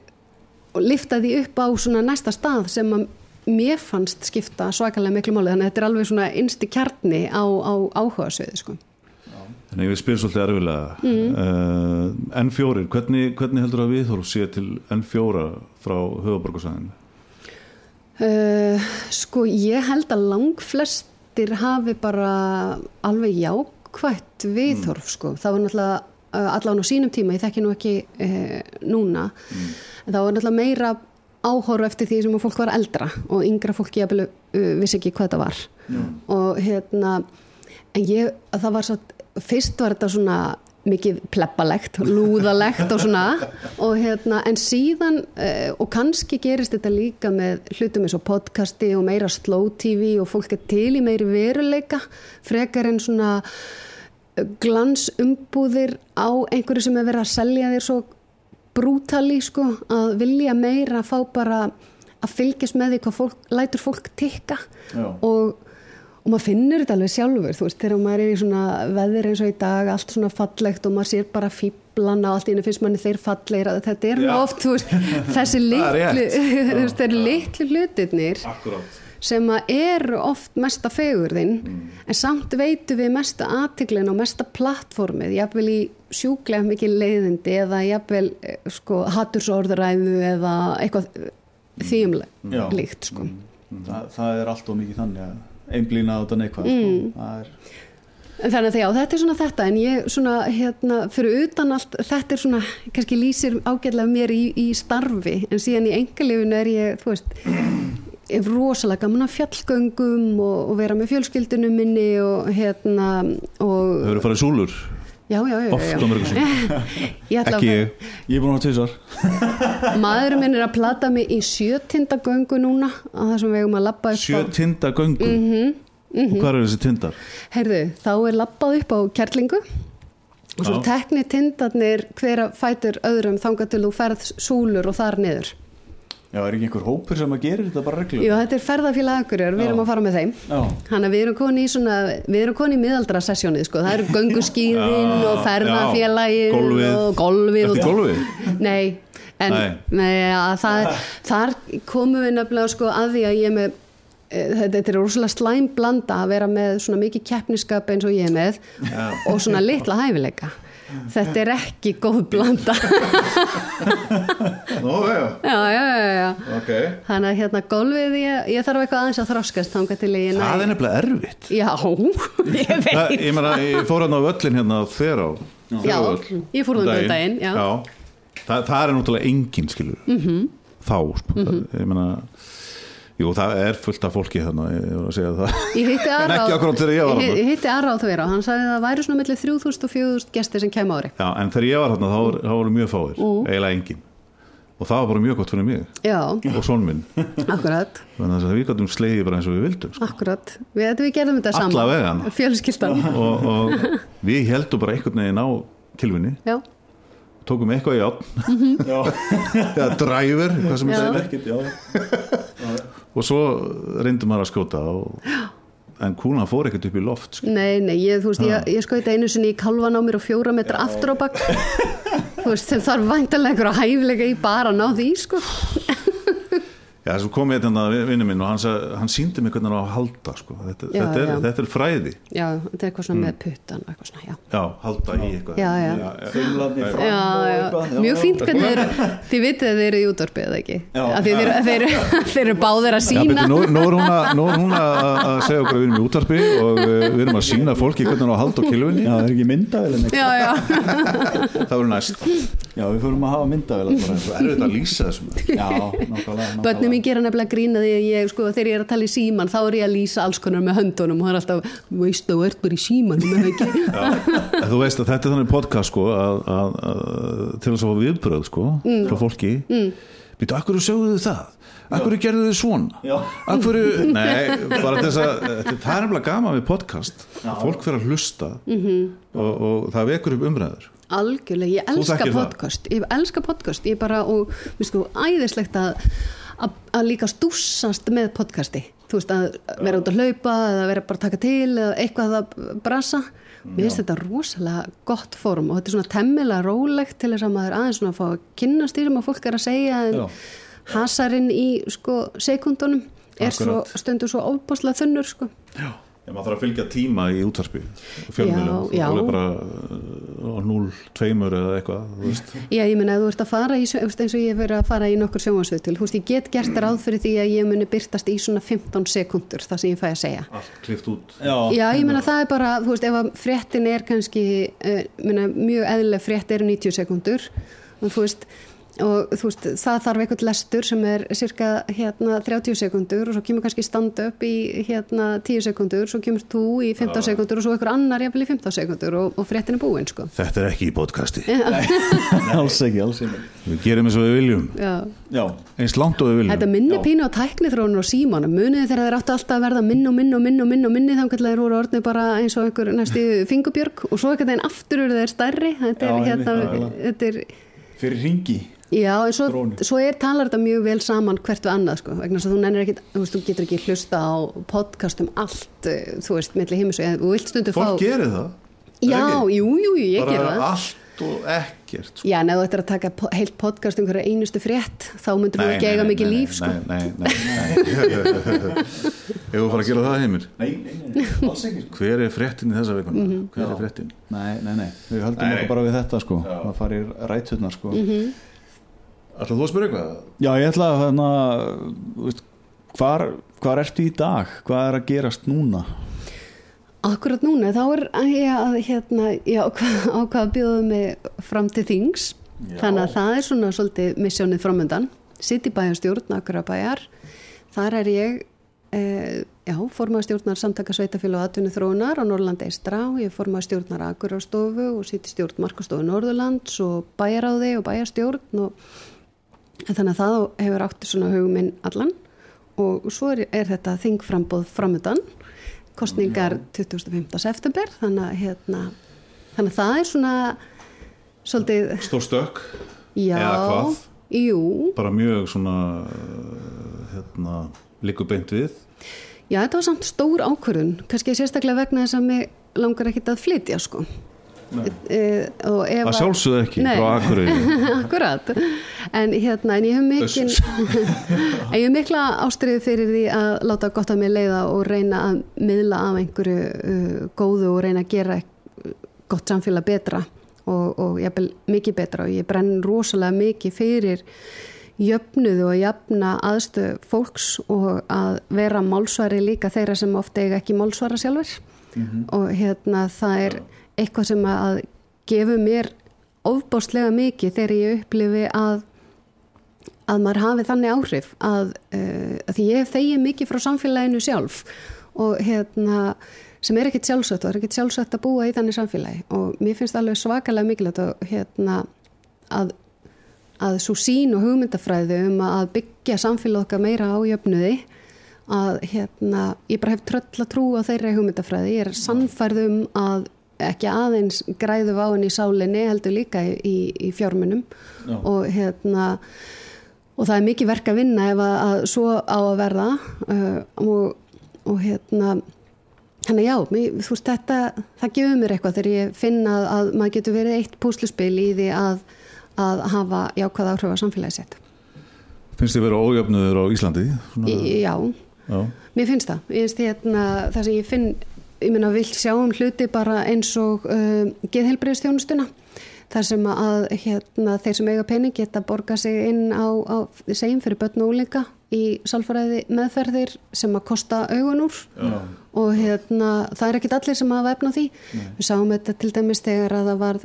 og lifta því upp á svona næsta stað sem að mér fannst skipta svakalega miklu máli. Þannig að þetta er alveg svona einsti kjarni á, á áhuga söðu sko Þannig að ég spyr svolítið erfilega mm. uh, eh, N4, hvernig, hvernig heldur að viðhorf sé til N4 frá höfuborgarsæðinu? Uh, sko ég held að lang flestir hafi bara alveg jákvægt viðhorf mm. sko, það var náttúrulega uh, allan á sínum tíma, ég þekki nú ekki núna, mm. en það var náttúrulega meira áhóru eftir því sem fólk var eldra og yngra fólk ég vissi ekki hvað það var og hérna en ég, það var svo fyrst var þetta svona mikið pleppalegt, lúðalegt og svona. Og hérna en síðan uh, og kannski gerist þetta líka með hlutum eins og podcasti og meira slow tv og fólk er til í meiri veruleika frekar en svona eh, glansumbúðir á einhverju sem er verið að selja þér svo brútali sko að vilja meira að fá bara að fylgjast með því hvað fólk, lætur fólk tikka. Og og maður finnur þetta alveg sjálfur þú veist, þegar maður er í svona veðir eins og í dag allt svona fallegt og maður sér bara fýblana og allt í hennu finnst manni þeir fallegir þetta er maður oft, þú veist þessi litlu, þú veist, þeir litlu hlutirnir Akkurát. sem eru oft mesta fegurðinn mm. en samt veitu við mesta aðtiklin og mesta plattformið jáfnvel í sjúklega mikið leiðindi eða jáfnvel eh, sko hattursorðuræðu eða eitthvað þýmlegt sko. Mm. Það, það er allt og mikið þannig að einblýna á þetta neikvæð sko. mm. sko. það er Þannig að já, þetta er svona þetta en ég svona hérna fyrir utan allt, þetta er svona kannski lýsir ágætlega mér í, í starfi en síðan í engalifinu er ég þú veist, er rosalega gaman að fjallgöngum og, og vera með fjölskyldunum minni og hérna og Þau eru farið súlur já, já, já, já. á Ég Ekki ég Ég er búin að tvísar maðurinn minn er að plata mig í sjötinda göngu núna að það sem við eigum að labba upp á tinda göngu Og hvað eru þessi tindar? Heyrðu, þá er labbað upp á kærlingu og svo tekni tindarnir hver að fætur öðrum þangað til þú ferð súlur og þar niður. Já, er ekki einhver hópur sem að gera þetta bara reglu? Jú, þetta er ferðafélag akkurir, við erum að fara með þeim. Að við erum koni í svona, við erum koni í miðaldra sessjónið, sko. Það eru gönguskýðin og golfið. og golfið. Ertu í og- golfi? Nei, en Nei. nei, að það, þar komum við nefnilega sko að því að ég er með eh, þetta, þetta er rosalega slæm blanda að vera með svona mikið keppniskap eins og ég er með og svona litla hæfileika þetta er ekki góð blanda. Nó, já. Já, já, já, já Ok. Þannig að hérna golfið ég, ég þarf eitthvað aðeins að þroskast þangað til ég næ. Það er nefnilega erfitt. Já, ég Það, veit ég, meina, ég fór hérna á völlin hérna þver á Já, ég fór þangað um daginn, já. Það, það er náttúrulega engin skilur mm Mhm. -hmm. þá sko. það, ég meina jú það er fullt af fólki hérna ég var að segja það. Ég hitti þegar ég hitti á þverja og hann sagði að það væri svona millir 3000 og 4000 gestir sem kemur ári. Já, en þegar ég var hérna þá, voru- þá voru mjög fáir eiginlega engin. Og það var bara mjög gott fyrir mig Já, og son minn. Akkurat þannig að við gætum slegið bara eins og við vildum sko. Akkurat, við, við gerðum þetta Alla saman vegana. Fjölskyldan. Og, og við heldum bara einhvern veginn á kilvinni, Já, tókum eitthvað í átn Já, eða dræfur, og svo reyndum maður að skjóta og, en kúna fór ekkert upp í loft sko. nei, nei, ég, þú veist, ég, ég skauti einu sinni í kalvan á mér og fjóra metra aftur á bakk Þú veist, sem þarf væntalega einhverja hæfilega í bara að ná því, sko Já, svo kom ég hérna vinnu minn og hann, hann síndi mig hvernig hann á að halda sko. þetta, Já, þetta, er, já. þetta er fræði. Já, þetta er eitthvað svona með puttan svona, já. Já, halda í eitthvað. Já, já. Mjög fínt hvernig þeir þið vitið að þeir eru í útvarpið eða ekki, Já. að þeir, þeir, eru- þeir eru báðir að sína nú, nú er hún að, nú er hún að, að segja okkur að við erum í útarpi og uh, við erum að sína fólki hvernig hann á að halda á kilvinni Já, það er ekki já, það verður næst Já, við fórum að hafa myndavel bara Svo erfitt að lýsa þessum Já, nákvæmlega börnum mín gera nefnilega grína því ég, sko, þegar ég er að tala í síman þá er ég að lýsa alls konar með höndunum og það er alltaf, veist þú ert bara í En Þú veist að þetta er þannig podcast sko að, að, að til þess að fá viðbröð sko Mm. frá fólki mm. Býtu, akkur sögðu þið það? Akkur gerðu þið svona? Já. Akkur, nei, bara þess að þetta- það er nefnilega gaman við podcast að fólk fyrir að hlusta Mhm. -hmm. og, og það vekur upp umræður Algjörlega, ég elska þekkir það? podcast. Ég elska podcast, ég bara og mér sko æðislegt að, að, líka stúsast með podcasti. Þú veist að vera út að hlaupa eða vera bara að taka til eða eitthvað að brasa. Mér finnst þetta rosalega gott form og þetta er svona temmilega rólegt til þess að maður aðeins svona að fá að kynna stýrum að fólk er að segja en Já. hasarinn í sko sekundunum er svo, Akkurat. stundur svo óbáslega þunnur sko. Já, maður þarf að fylgja tíma í útvarpi fjölmjölum, Já, já. alveg bara uh, á 0-2 eða eitthvað þú veist. Já, ég meina að þú ert að fara í, þú eins og ég verið að fara í nokkur sjónvarsviðtul, þú veist, ég get gert ráð fyrir því að ég muni byrtast í svona 15 sekundur, það sem ég fæ að segja. allt klift út Já, Já, ég meina það er bara, þú veist, ef að fréttin er kannski, uh, meina, mjög eðlileg frétt er 90 sekundur og þú veist, og þú veist, það þarf eitthvað lestur sem er cirka hérna 30 sekundur og svo kemur kannski stand up í hérna 10 sekundur, svo kemur þú í 15 sekundur og svo einhver annar jafnvel í 15 sekundur og, og fréttin er búin, sko. Þetta er ekki í podcasti. Alls ekki, alls ekki. Við gerum eins og við viljum. Já. Já, eins langt og við viljum. Þetta minni pínu á tæknithrónur og símanum. Muniði þegar þeir áttu alltaf að verða minn og minn og minn og minn og minni þá kallar þeir voru orðni bara eins og einhver næstu fingubjörg. Og svo einhvern veginn aftur eru þeir stærri. Þetta er Já, hérna er, fyrir ringi já en svo, svo er talar þetta mjög vel saman hvert við annað sko vegna þess að þú nennir ekki, þú veist, þú getur ekki hlusta á podcast um allt eh, þú veist, milli heimis og þú vilt stundu Fólk fá gerir það Já, ekki? jú, jú, jú, ég Bara það allt og ekkert sko. Já, en ef þú ættir að taka po- heilt podcast um hverja einustu frétt þá myndir þú ekki nei, eiga mikið nei, líf sko Nei, nei, nei, nei. Ef þú fara að gera það heimir Nei, nei, nei, alls ekki sko. Hver er fréttin í þessa vikuna? Mhm. Hver Já. er fréttin? Nei, nei, nei, við höldum okkur bara við þetta sko Það farir rætturnar sko Mhm. Ætlaðu þú að spyrja eitthvað? Já, ég ætla að hérna, hvar, hvar ertu í dag? Hvað er að gerast núna? Akkurat núna, þá er ég að hérna, ég ákvað ákvað að bjóða mig fram til þings Já. þannig að það er svona svolítið missjónið framöndan sitt í bæjarstjórn, akkurat bæjar þar er ég eh, já, formaður stjórnar samtaka sveitafélag og atvinni þróunar á Norrland Eistra og ég er formaður stjórnar Akurarstofu og sitt í stjórn Markastofu Norðurlands og bæjaráði og bæjarstjórn og þannig að það hefur átti svona huguminn allan. Og svo er, er þetta þingframbóð framöndan kostningar 25. september. Þannig að, hérna, þannig að það er svona svolítið, Stór stök, já. Eða hvað? jú, bara mjög svona hérna, líku beint við. Já þetta var samt stór ákvörðun. Kannski sérstaklega vegna þess að mig langar ekkit að flytja sko Það sjálfsögðu ekki Nei. Akkurat, en hérna en ég hef mikil ég hef mikla ástriði fyrir því að láta gott að mig leiða og reyna að miðla af einhverju uh, góðu og reyna að gera gott samfélag betra og, og ég er mikið betra. Og ég brenn rosalega mikið fyrir jöfnuðu og jafna aðstöð fólks og að vera málsvari líka þeirra sem ofta eiga ekki málsvara sjálfur og hérna það er eitthvað sem að gefur mér ofbáslega mikið þegar ég upplifi að að maður hafi þannig áhrif að, uh, að því ég þegi mikið frá samfélaginu sjálf og hérna sem er ekkit sjálfsagt og er ekkit sjálfsagt að búa í þannig samfélagi. Og mér finnst alveg svakalega mikilvægt að hérna að að svo sín og hugmyndafræði um að byggja samfélag okkar meira á jöfnuði að hérna, ég bara hef tröll að trú á þeirra hugmyndafræði, ég er sannfærð um að ekki aðeins græðu henni í sálinni heldur líka í, í, í fjármunum Já. og hérna og það er mikið verk að vinna ef að, að svo á að verða uh, og, og hérna Þannig já, mér, þú veist þetta, það gefur mér eitthvað þegar ég finna að, að maður getur verið eitt púsluspil í því að, að hafa jákvæða áhrif á samfélagi sitt. Finnst þið vera ójöfnuður á Íslandi? Svona, já, já. mér finnst það. Ég finnst hérna, það sem ég finn, ég meina vill sjá um hluti bara eins og uh, geðhelbriðstjónustuna. þar sem að hérna, þeir sem eiga pening geta borga sig inn á, á segjum fyrir börn og úlinga í sálfræði meðferðir sem að kosta augun úr Já. og hérna, það er ekkit allir sem hafa efna því. Við sáum þetta til dæmis þegar að það var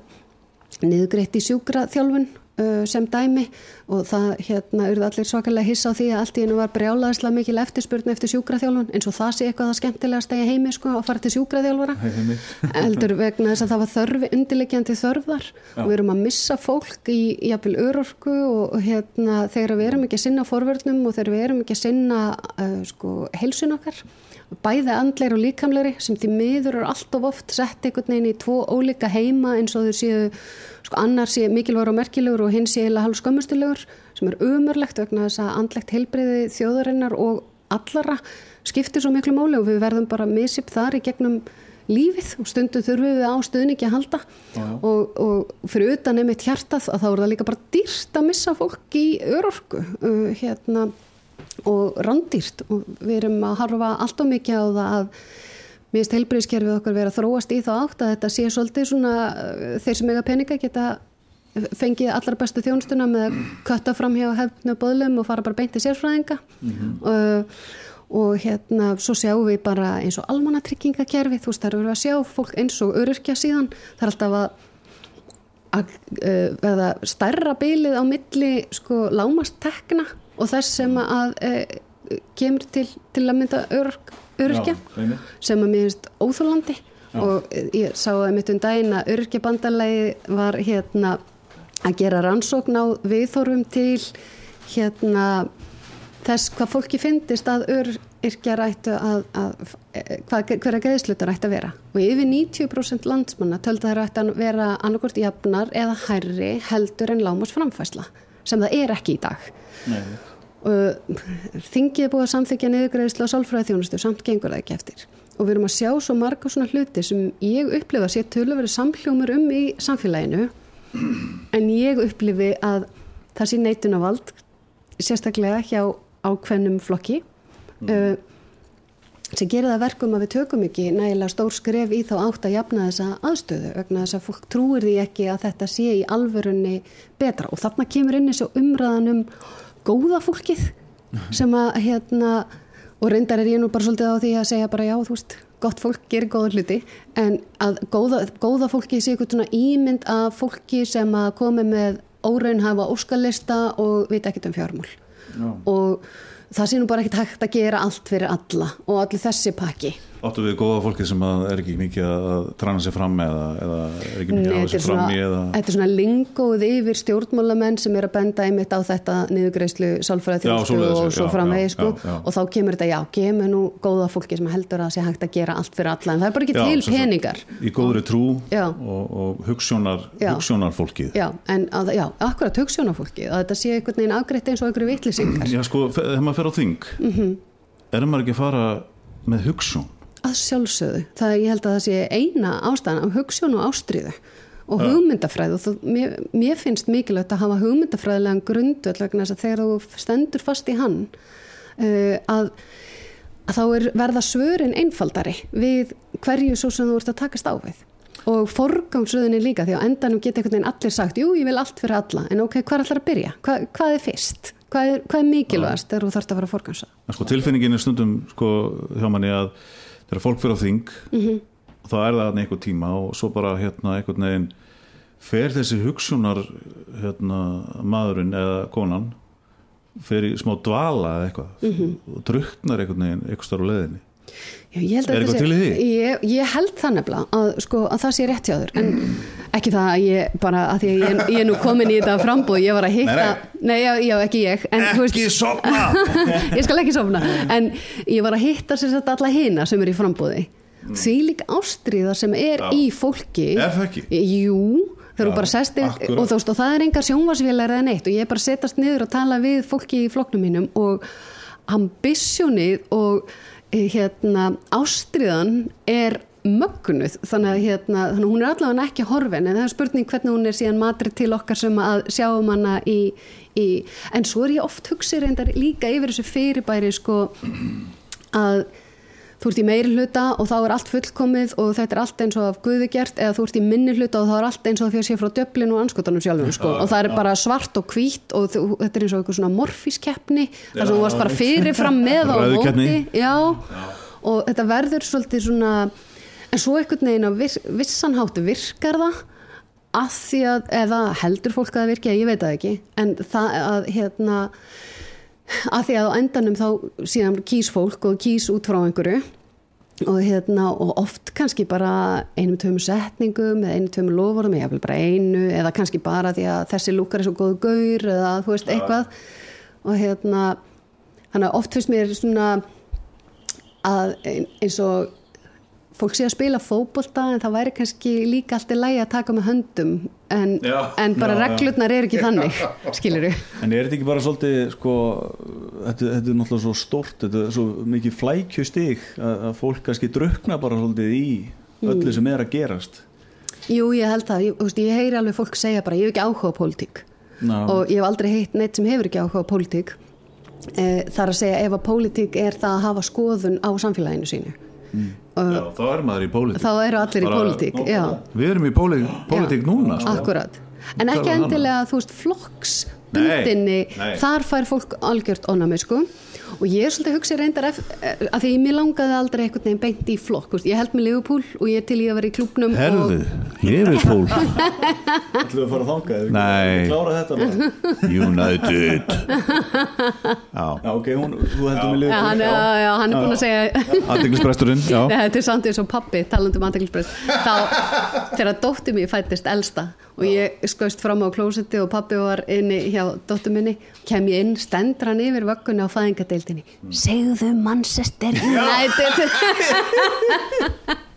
niðugreitt í sjúkra þjálfun uh, sem dæmi og það hérna urðu allir svakalega hissa á því að allt í hennu var brjálaðislega mikil eftirspurn eftir sjúkraþjálfun eins og það sé eitthvað það skemmtilegast í heimi sko að fara til sjúkraþjálfara. Eldur vegna þess að það var þörfi undirleikjandi þörfðar og við erum að missa fólk í jafnvel örorku og, hérna þegar við erum ekki að sinna forvörnum og þegar við erum ekki að sinna uh, sko heilsun okkar bæði andleir og líkamleiri sem því miður er alltof oft sett einhvern veginn í tvo ólíka heima eins og þau séu sko annar sé mikilvægur og merkilegur og hinn sé heila hálf skömmustulegur sem er umörlegt vegna þess að andlegt heilbreyði þjóðarinnar og allara skiptir svo miklu máli og við verðum bara misip þar í gegnum lífið og stundum þurfum við á stuðningi að halda. Og, og fyrir utan einmitt hjartað að þá er það líka bara dýrst að missa fólk í örorku uh, hérna og randýrt og við erum að harfa allt og mikið á það að mér finnst heilbriðskerfið okkar vera þróast í þá átt að þetta sé svolítið svona uh, þeir sem eiga peninga geta fengið allar bestu þjónstuna með að kötta fram hjá hefnu bóðlum og fara bara beint í sérfræðinga. Uh, og hérna svo sjáum við bara eins og almannatryggingakerfi þú veist það eru að sjá fólk eins og öryrkja síðan. Það er alltaf að að uh, stærra bylið á milli sko lámastekna og þess sem að uh, kemur til, til að mynda einmitt. sem að mér finnst óþólandi Já. og ég sá að mitt um daginn að örkjabandalagi var hérna að gera rannsókn á viðþorfum til hérna þess hvað fólki finnist að öryrkjar ættu að, að eh, hvað, hverja greiðslutar ættu að vera og yfir 90% landsmanna töldu þær ættu að vera annarkort jafnar eða hærri heldur en lámars framfæsla sem það er ekki í dag. Nei. og þingið er búið að samþykja niðurgreiðslu og sálfræði þjónustu samt gengur það ekki eftir. Og við erum að sjá svo marga svona hluti sem ég upplifa að sé tölu verið samhljómur um í samfélaginu en ég upplifi að það sé neitunavald sérstaklega hjá ákveðnum flokki. Uh, sem gerir það verkum að við tökum ekki nægilega stór skref í þá átt að jafna þessa aðstöðu vegna þess að fólk trúir því ekki að þetta sé í alvörunni betra og þarna kemur inn þessu umræðan um góða fólkið sem að hérna og reyndar er ég nú bara svolítið á því að segja bara já þú veist gott fólk gerir góða hluti en að góða, góða fólki sé eitthvað svona ímynd af fólki sem að komi með óraunhafa óskalista og veit ekkert um fjármál Já. og það sé nú bara ekkert hægt að gera allt fyrir alla og allir þessi pakki Áttu við góða fólki sem að er ekki mikið að trana sér fram eða, eða er ekki mikið að Nei, hafa þetta er sér fram í eða þetta er svona lingóð yfir stjórnmálamenn sem er að benda einmitt á þetta Já, svoleiðis, og svo framvegi sko. já, já. og þá kemur þetta, já, kemur nú góða fólki sem heldur að sé hægt að gera allt fyrir alla en það er bara ekki Já, til peningar Í góðri trú og, og hugsjónar, Já. hugsjónar fólkið Já, en að, já, akkurat hugssjónafólki að þetta sé einhvern veginn afgreitt eins og einhverju vitlýsingar Já sko, þegar maður fer á þing Mhm. er maður ekki að fara með hugsjón að sjálfsögðu, það ég held að það sé eina ástæðan af hugssjón og ástríðu og hugmyndafræð og það, mér, mér finnst mikilvægt að hafa hugmyndafræðilegan að þegar þú stendur fast í hann uh, að, að þá er verða svörin einfaldari við hverju svo sem þú ert að takast á við og forgangsröðinni líka því á endanum geta einhvern veginn allir sagt jú ég vil allt fyrir alla en ok, hvað er allar að byrja? Hva, hvað er fyrst? Hvað er, hvað er mikilvægast þegar þú þarfst að fara að forgangsa? en sko tilfinningin er stundum sko hjá manni að þegar fólk fyrir á þing Mhm. þá er það einhver tíma og svo bara hérna einhvern veginn fer þessi hugsjónar hérna maðurinn eða konan fer í smá dvala eða eitthvað Mhm. og drukknar einhvern veginn einhver starf á leiðinni Já, ég held að Er eitthvað til í því? Ég, ég held það nefnilega að, sko, að það sé rétt hjá þur en ekki það að ég bara að því að ég, ég er nú komin í þetta frambúð ég var að hitta, nei, já, já ekki ég en, ekki sopna ég skal ekki sofna en ég var að hitta sér þetta alla hina sem er í frambúði því líka ástriða sem er Já. í fólki Er það ekki? Jú, þegar þú bara sest akkúrat. og veist og það er engar sjónvarsvélar eða neitt og ég er bara að setjast niður og tala við fólki í flokknum mínum og ambisjónið og hérna ástriðan er mögnuð þannig að hérna, hún er allavega ekki horfin en það er spurning hvernig hún er síðan matri til okkar sem að sjáum hana í, í en svo er ég oft hugsið reyndar líka yfir þessu fyrirbæri sko að þú ert í meiri hluta og þá er allt fullkomið og þetta er allt eins og af guði gert eða þú ert í minni hluta og þá er allt eins og að sé frá döblinu og anskotanum sjálfum sko. og það er bara svart og hvít og þú, þetta er eins og eitthvað svona morfískeppni þar sem þú varst bara fyrirfram með á móti. já, og þetta verður svolítið svona en svo einhvern veginn á viss, vissan hátu virkar það að því að, eða heldur fólk að það virki ég veit það ekki, en það að hérna að því að á endanum þá síðan kýs fólk og kýs út frá einhverju. Og, hérna, og oft kannski bara einum tömur setningum eða einum tömur lofurðum eða bara einu eða kannski bara því að þessi lúkar er svo góðu gaur eða þú veist eitthvað. Og hérna þannig að oft finnst mér svona að ein- eins og fólk sé að spila fótbolta en það væri kannski líka allt í lægi að taka með höndum en, Já. en bara Já, já. reglurnar er ekki þannig skilur við En er þetta ekki bara svolítið sko, þetta, þetta er náttúrulega svo stórt þetta er svo mikið flækjustig að, að fólk kannski drukna bara svolítið í öllu sem er að gerast? Jú, ég held það, ég, þú veist, ég heyri alveg fólk segja bara, ég hef ekki áhuga á pólitík. Og ég hef aldrei heitt neitt sem hefur ekki áhuga á pólitík. E, þar að segja ef að pólitík er það að hafa skoðun á samfélaginu sínu Já, þá er maður í pólitík. þá eru allir í Bara- pólitík já, Við erum í póli- pólitík núna sko. akkurat. En ekki endilega, þú veist, flokksbundinni þar fær fólk algjört ónami, sko og ég er svolítið hugsið reyndar ef, að því mér langaði aldrei einhvern veginn beint í flokk þú ég held með Liverpool og ég er til í að vera í klubnum Herðu, og, Liverpool. Ætlum við að fara þangað? Ef við Nei. klára þetta United. Já, Já, ok, hún, þú heldur já, liður hann, já, já, hann er búin að segja Nei, þetta er samt eins og pappi talandi um aðteglisbreyst þá þegar dóttir mér fættist elsta og ég skoist fram á klósetti og pappi var inni hjá dóttir minni kem ég inn, stendur hann yfir vöggunni á fæðingadeildinni segðu Manchester United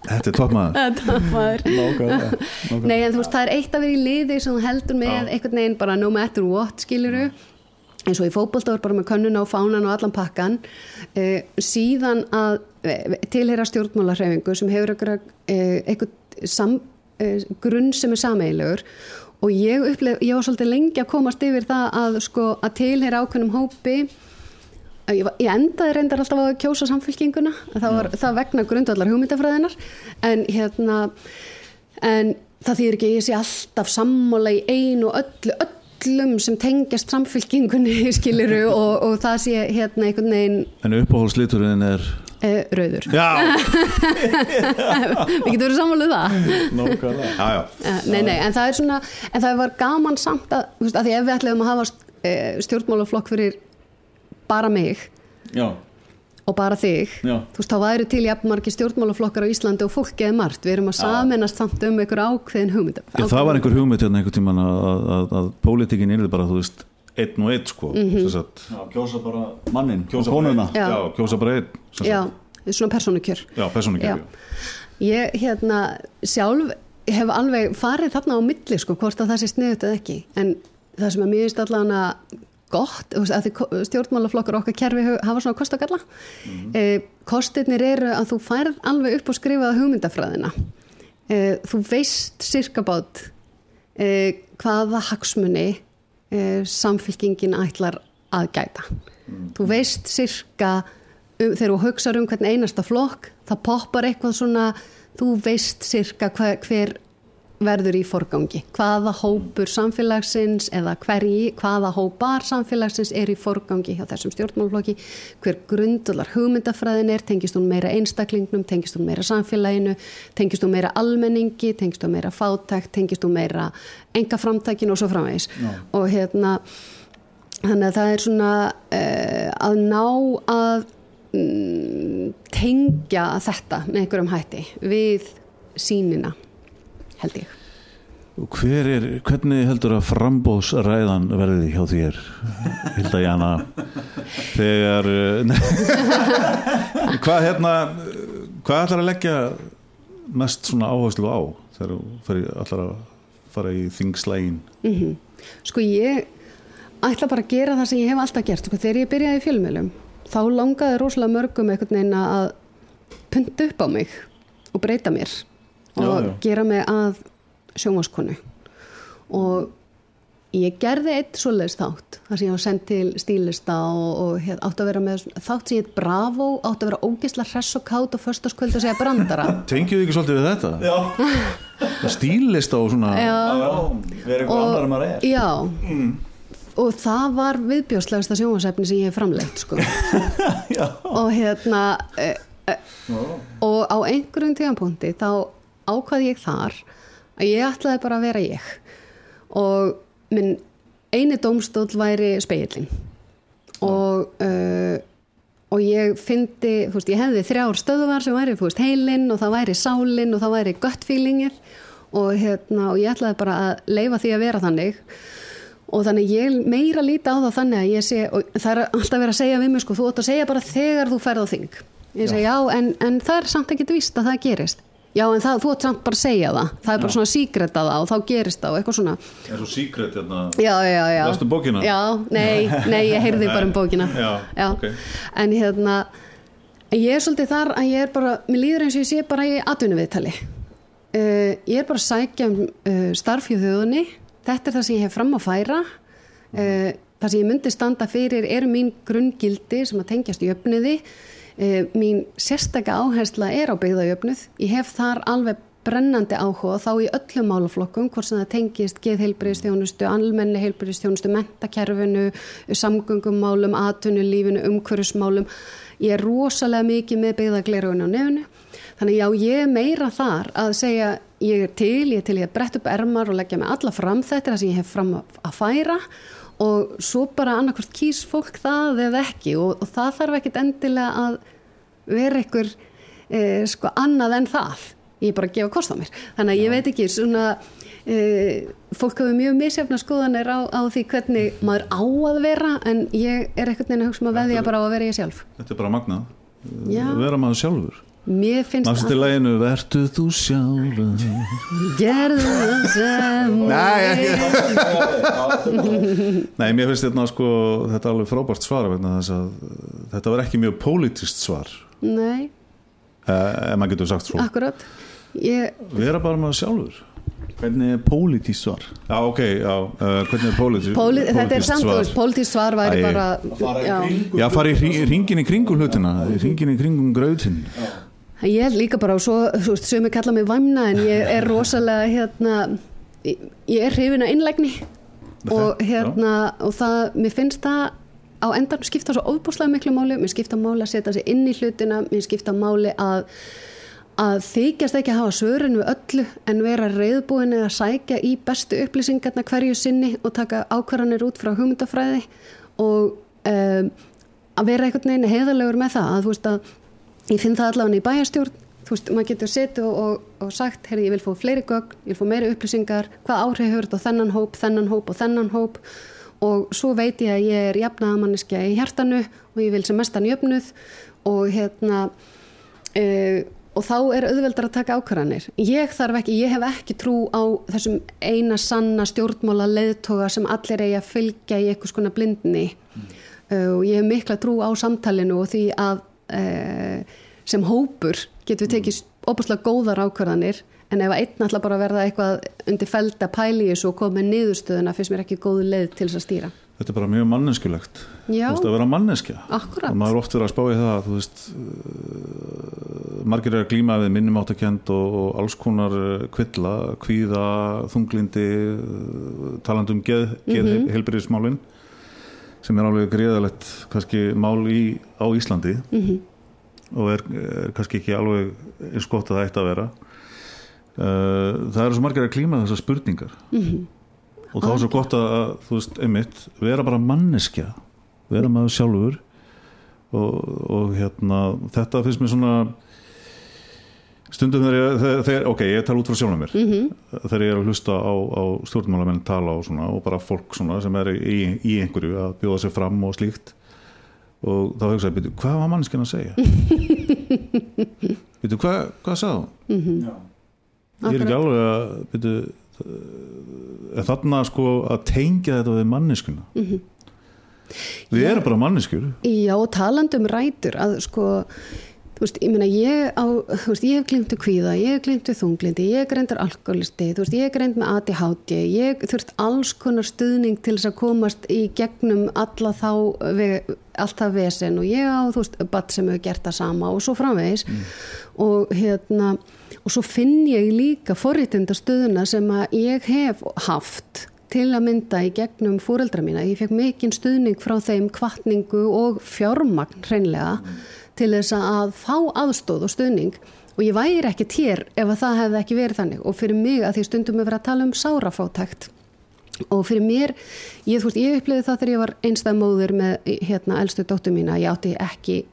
þetta er toppmaður Nei, en þú veist, það er eitt að vera í liði sem þú heldur með einhvern veginn bara no matter what, skiluru eins og í fótbolta var bara með könnuna og fánan og allan pakkan uh, síðan að uh, tilheyra stjórnmálarhefingu sem hefur uh, einhvern sam, uh, grunn sem er sameigilegur og ég, upplef, ég var svolítið lengi að komast yfir það að, sko, að tilheyra ákveðnum hópi Ég, ég endaði reyndar alltaf að kjósa samfélkinguna það var það vegna grundvallar hugmyndafræðinar en hérna en það þýr ekki ég sé alltaf sammála í einu og öllu öllum sem tengjast samfélkingunni skiliru og, og það sé hérna einhvern veginn En uppáhaldsliturinn er uh, rauður. Já, við getum verið sammáluð það. Nákvæmlega. Já, já. Uh, nei, nei, en það er svona en það var gaman samt að, að því ef við ætlum að hafa uh, stjórnmálaflokk fyrir bara mig Já, og bara þig, Já. þú veist, þá væri til jafnmargi stjórnmálaflokkar á Íslandi og fólk eða margt, við erum að samennast samt um einhver ákveðin hugmynd. Já, það var einhver hugmynd hérna einhvern tíman að, að, að, að pólitíkin er bara, þú veist, einn og einn sko mm sagt, já kjósa bara mannin, kjósa konuna. Já. Já, kjósa bara einn sem Já, svona persónukjör. Já, persónukjör Ég hérna sjálf hef alveg farið þarna á milli sko, hvort að það sé sniðut eða ekki. En það sem er mjög veist allavega gott, að því stjórnmálaflokkar okkar kerfi hafa svona kost og galla. Eh, kostirnir eru að þú færð alveg upp og skrifaða hugmyndafræðina. Eh, þú veist sirkabátt eh, hvaða hagsmuni eh, samfylkingin ætlar að gæta. Þú veist sirka um, þegar þú hugsaður um hvern einasta flokk það poppar eitthvað svona þú veist sirka hver, hver verður í forgangi. Hvaða hópur samfélagsins eða hverji, hvaða hópar samfélagsins er í forgangi hjá þessum stjórnmálflokki hver grundular hugmyndafræðin er? Tengist hún meira einstaklingnum, tengist hún meira samfélaginu, tengist hún meira almenningi, tengist hún meira fátækt? Tengist hún meira enga framtækin og svo framvegis? Og hérna þannig að það er svona uh, að ná að mm, tengja þetta með einhverjum hætti við sínina held ég. Er, hvernig heldur að frambóðsræðan verði hjá þér Hilda Jana? Þegar eh, hvað hérna hvað ætlar að leggja mest svona áherslu á þegar þú allar að fara í þingslægin sko ég ætla bara að gera það sem ég hef alltaf gert. Sko, þegar ég byrjaði í fjölmjölum þá langaði rosalega mörgum einhvern veginn að punta upp á mig og breyta mér og Já, já. gera mig að sjónvaskonu og ég gerði eitt svoleiðis þátt þar sem ég var sendt til stílista og, og hér, átt að vera með þátt sem ég heit Bravo átt að vera ógisla hress og kátt og föstaskvöld og segja brandara Tengjuðu ekki svolítið við þetta? Já, Stílist á svona Já, Verið eitthvað annar en maður er Já og það var viðbjóðslegasta sjónvarsefni sem ég hef framleitt sko. Já. og hérna e, e, og á einhverjum tíðanpunkti þá ákvað ég þar að ég ætlaði bara að vera ég. Og minn eini dómstóll væri speilin og uh, og ég fyndi, þú veist, ég hefði þrjár stöðvar sem væri, þú veist, heilin og það væri sálin og það væri gut feelingir og hérna, og ég ætlaði bara að leifa því að vera þannig. Og þannig ég meira líti á það þannig að ég sé, og það er alltaf verið að segja við mig sko, þú átt að segja bara þegar þú ferð á þing. Ég segi já, en, en það er samt ekki víst að það gerist já, en það, þú átt samt bara að segja það. Það er bara svona síkreta það og þá gerist það og eitthvað svona. Er svo síkret hérna? Já, já, já. Lastu bókina? Já, nei, nei, ég heyrði bara um bókina. Já, ok. En hérna ég er svolítið þar að ég er bara mér líður eins og ég sé bara í atvinnuviðtali. Uh, ég er bara að sækja um uh, starf hjá þjóðunni þetta er það sem ég hef fram að færa. Uh, það sem ég myndi standa fyrir eru mín grunngildi sem að tengjast jöfniði uh, mín sérstaka áhersla er á byggðajöfnuð ég hef þar alveg brennandi áhuga þá í öllum málaflokkum hvort sem það tengist geðheilbriðstjónustu, almenni heilbriðstjónustu, mentakerfinu, samgöngumálum, atvinnulífinu, umhverfismálum. Ég er rosalega mikið með byggðaglerugun á nefnu. Þannig já, ég er meira þar að segja ég er til, ég er til ég að bretta upp ermar og leggja mig alla fram þetta sem ég hef fram að færa og svo bara annarkvort kýs fólk það eða ekki. Og, og það þarf ekkit endilega að vera einhver eh, sko annað en það. Ég er bara að gefa kost á mér. Þannig að ég veit ekki svona uh, fólk hafa mjög misjafna skoðanir á, á því hvernig maður á að vera en ég er ekkert neina að hugsa um að veðja bara á að vera ég sjálf. Þetta er bara magnað. Vera maður sjálfur mér finnst Náttúrulega til læginu Vertu þú sjálfur? Gerðu það sem Nei, ekki. Nei, mér finnst þetta sko Þetta er alveg frábært svar vegna þess að Þetta var ekki mjög pólitískt svar. Nei, eh, ef maður getur sagt svo akkurat. Ég, Vera bara maður sjálfur. Hvernig er pólitísk svar? Já, ok, já, uh, hvernig er pólitískt póli, þetta er samt svar? pólitísk svar væri bara í já. Já, fara í hringinn í kringum hlutina Hringin í kringum grautin Ég er líka bara og svo, þú veist, sömu kalla mig væmna en ég er rosalega hérna, ég, ég er hrifin að innlegni og hérna og það, mér finnst það á endan skipta svo ofbúslega miklu máli, mér skipta máli að setja sig inn í hlutina, mér skipta máli að að þykjast ekki að hafa svörin við öllu en vera reyðbúin eða sækja í bestu upplýsingarna hverju sinni og taka ákvarðanir út frá hugmyndafræði og um, að vera einhvern veginn heiðarlegur með það. Að þú veist að ég finn það allavega í bæjastjórn þú veist, maður getur setið og, og, og sagt heyrði, ég vil fá fleiri gögn, ég vil fá meiri upplýsingar. Hvað áhrif hefur þetta á þennan hóp, þennan hóp og þennan hóp? Og svo veit ég að ég er jafnaðamanniska í hjartanu og ég vil sem mestan jöfnuð og hérna uh, og þá er auðveldar að taka ákvarðanir. Ég þarf ekki, ég hef ekki trú á þessum eina sanna stjórnmála leðtoga sem allir eigi að fylgja í eitthvað skona blindni. Mm. uh, og ég hef mikla trú á samtalinu og því að sem hópur getur við tekið óbúslega góðar ákvarðanir en ef einn alltaf bara verða eitthvað undir felda pæli í þessu og komið niðurstöðuna finnst mér ekki góð leið til þess að stýra. Þetta er bara mjög manneskjulegt. Já, Þú veist að vera manneskja. Akkurat. Og maður oft verið að spá í það veist, uh, margir er að glíma við minnumáttakend og, og alls konar uh, kvilla, kvíða þunglindi talandum geð, geð Mhm. helbriðismálin sem er alveg greiðalegt kannski mál í, á Íslandi. Mhm. og er, er kannski ekki alveg eins gott að það ætti að vera. Uh, það eru svo margir að klíma þessar spurningar. Mhm. og þá er svo gott að þú veist, einmitt vera bara manneskja. Vera maður sjálfur. Og, og hérna þetta finnst mér svona stundum þegar ég, þegar, ok, ég tala út frá sjálfum mér Mhm. þegar ég er að hlusta á, á stjórnmálamenn tala og svona og bara fólk svona sem er í, í einhverju að bjóða sér fram og slíkt og þá hugsa ég, byrju, hvað var manneskjan að segja? byrju, hvað, hvað sagði hún? Ég er ekki alveg að byrju, er þarna sko að tengja þetta við manneskuna Mhm. við erum bara manneskjur Já, og talandi um rætur að sko, þú veist, ég meina ég á, þú veist, ég hef glimt við kvíða, ég hef glimt við þunglindi, ég hef greindur alkoholisti, þú veist, ég hef greint með ADHD, ég þurft alls konar stuðning til þess að komast í gegnum alla þá, allt það vesen og ég á, þú veist, batt sem hefur gert það sama og svo framvegis og hérna, og svo finn ég líka forréttinda stöðuna sem að ég hef haft til að mynda í gegnum fóreldra mína. Ég fekk mikinn stuðning frá þeim kvartningu og fjármagn hreinlega til þess að fá aðstóð og stuðning. Og ég væri ekki tér ef að það hefði ekki verið þannig. Og fyrir mig að því stundum við verið að tala um sárafátækt. Og fyrir mér, ég, veist, ég upplifði það þegar ég var einstæð móður með hérna elstu dóttu mína, ég átti ekki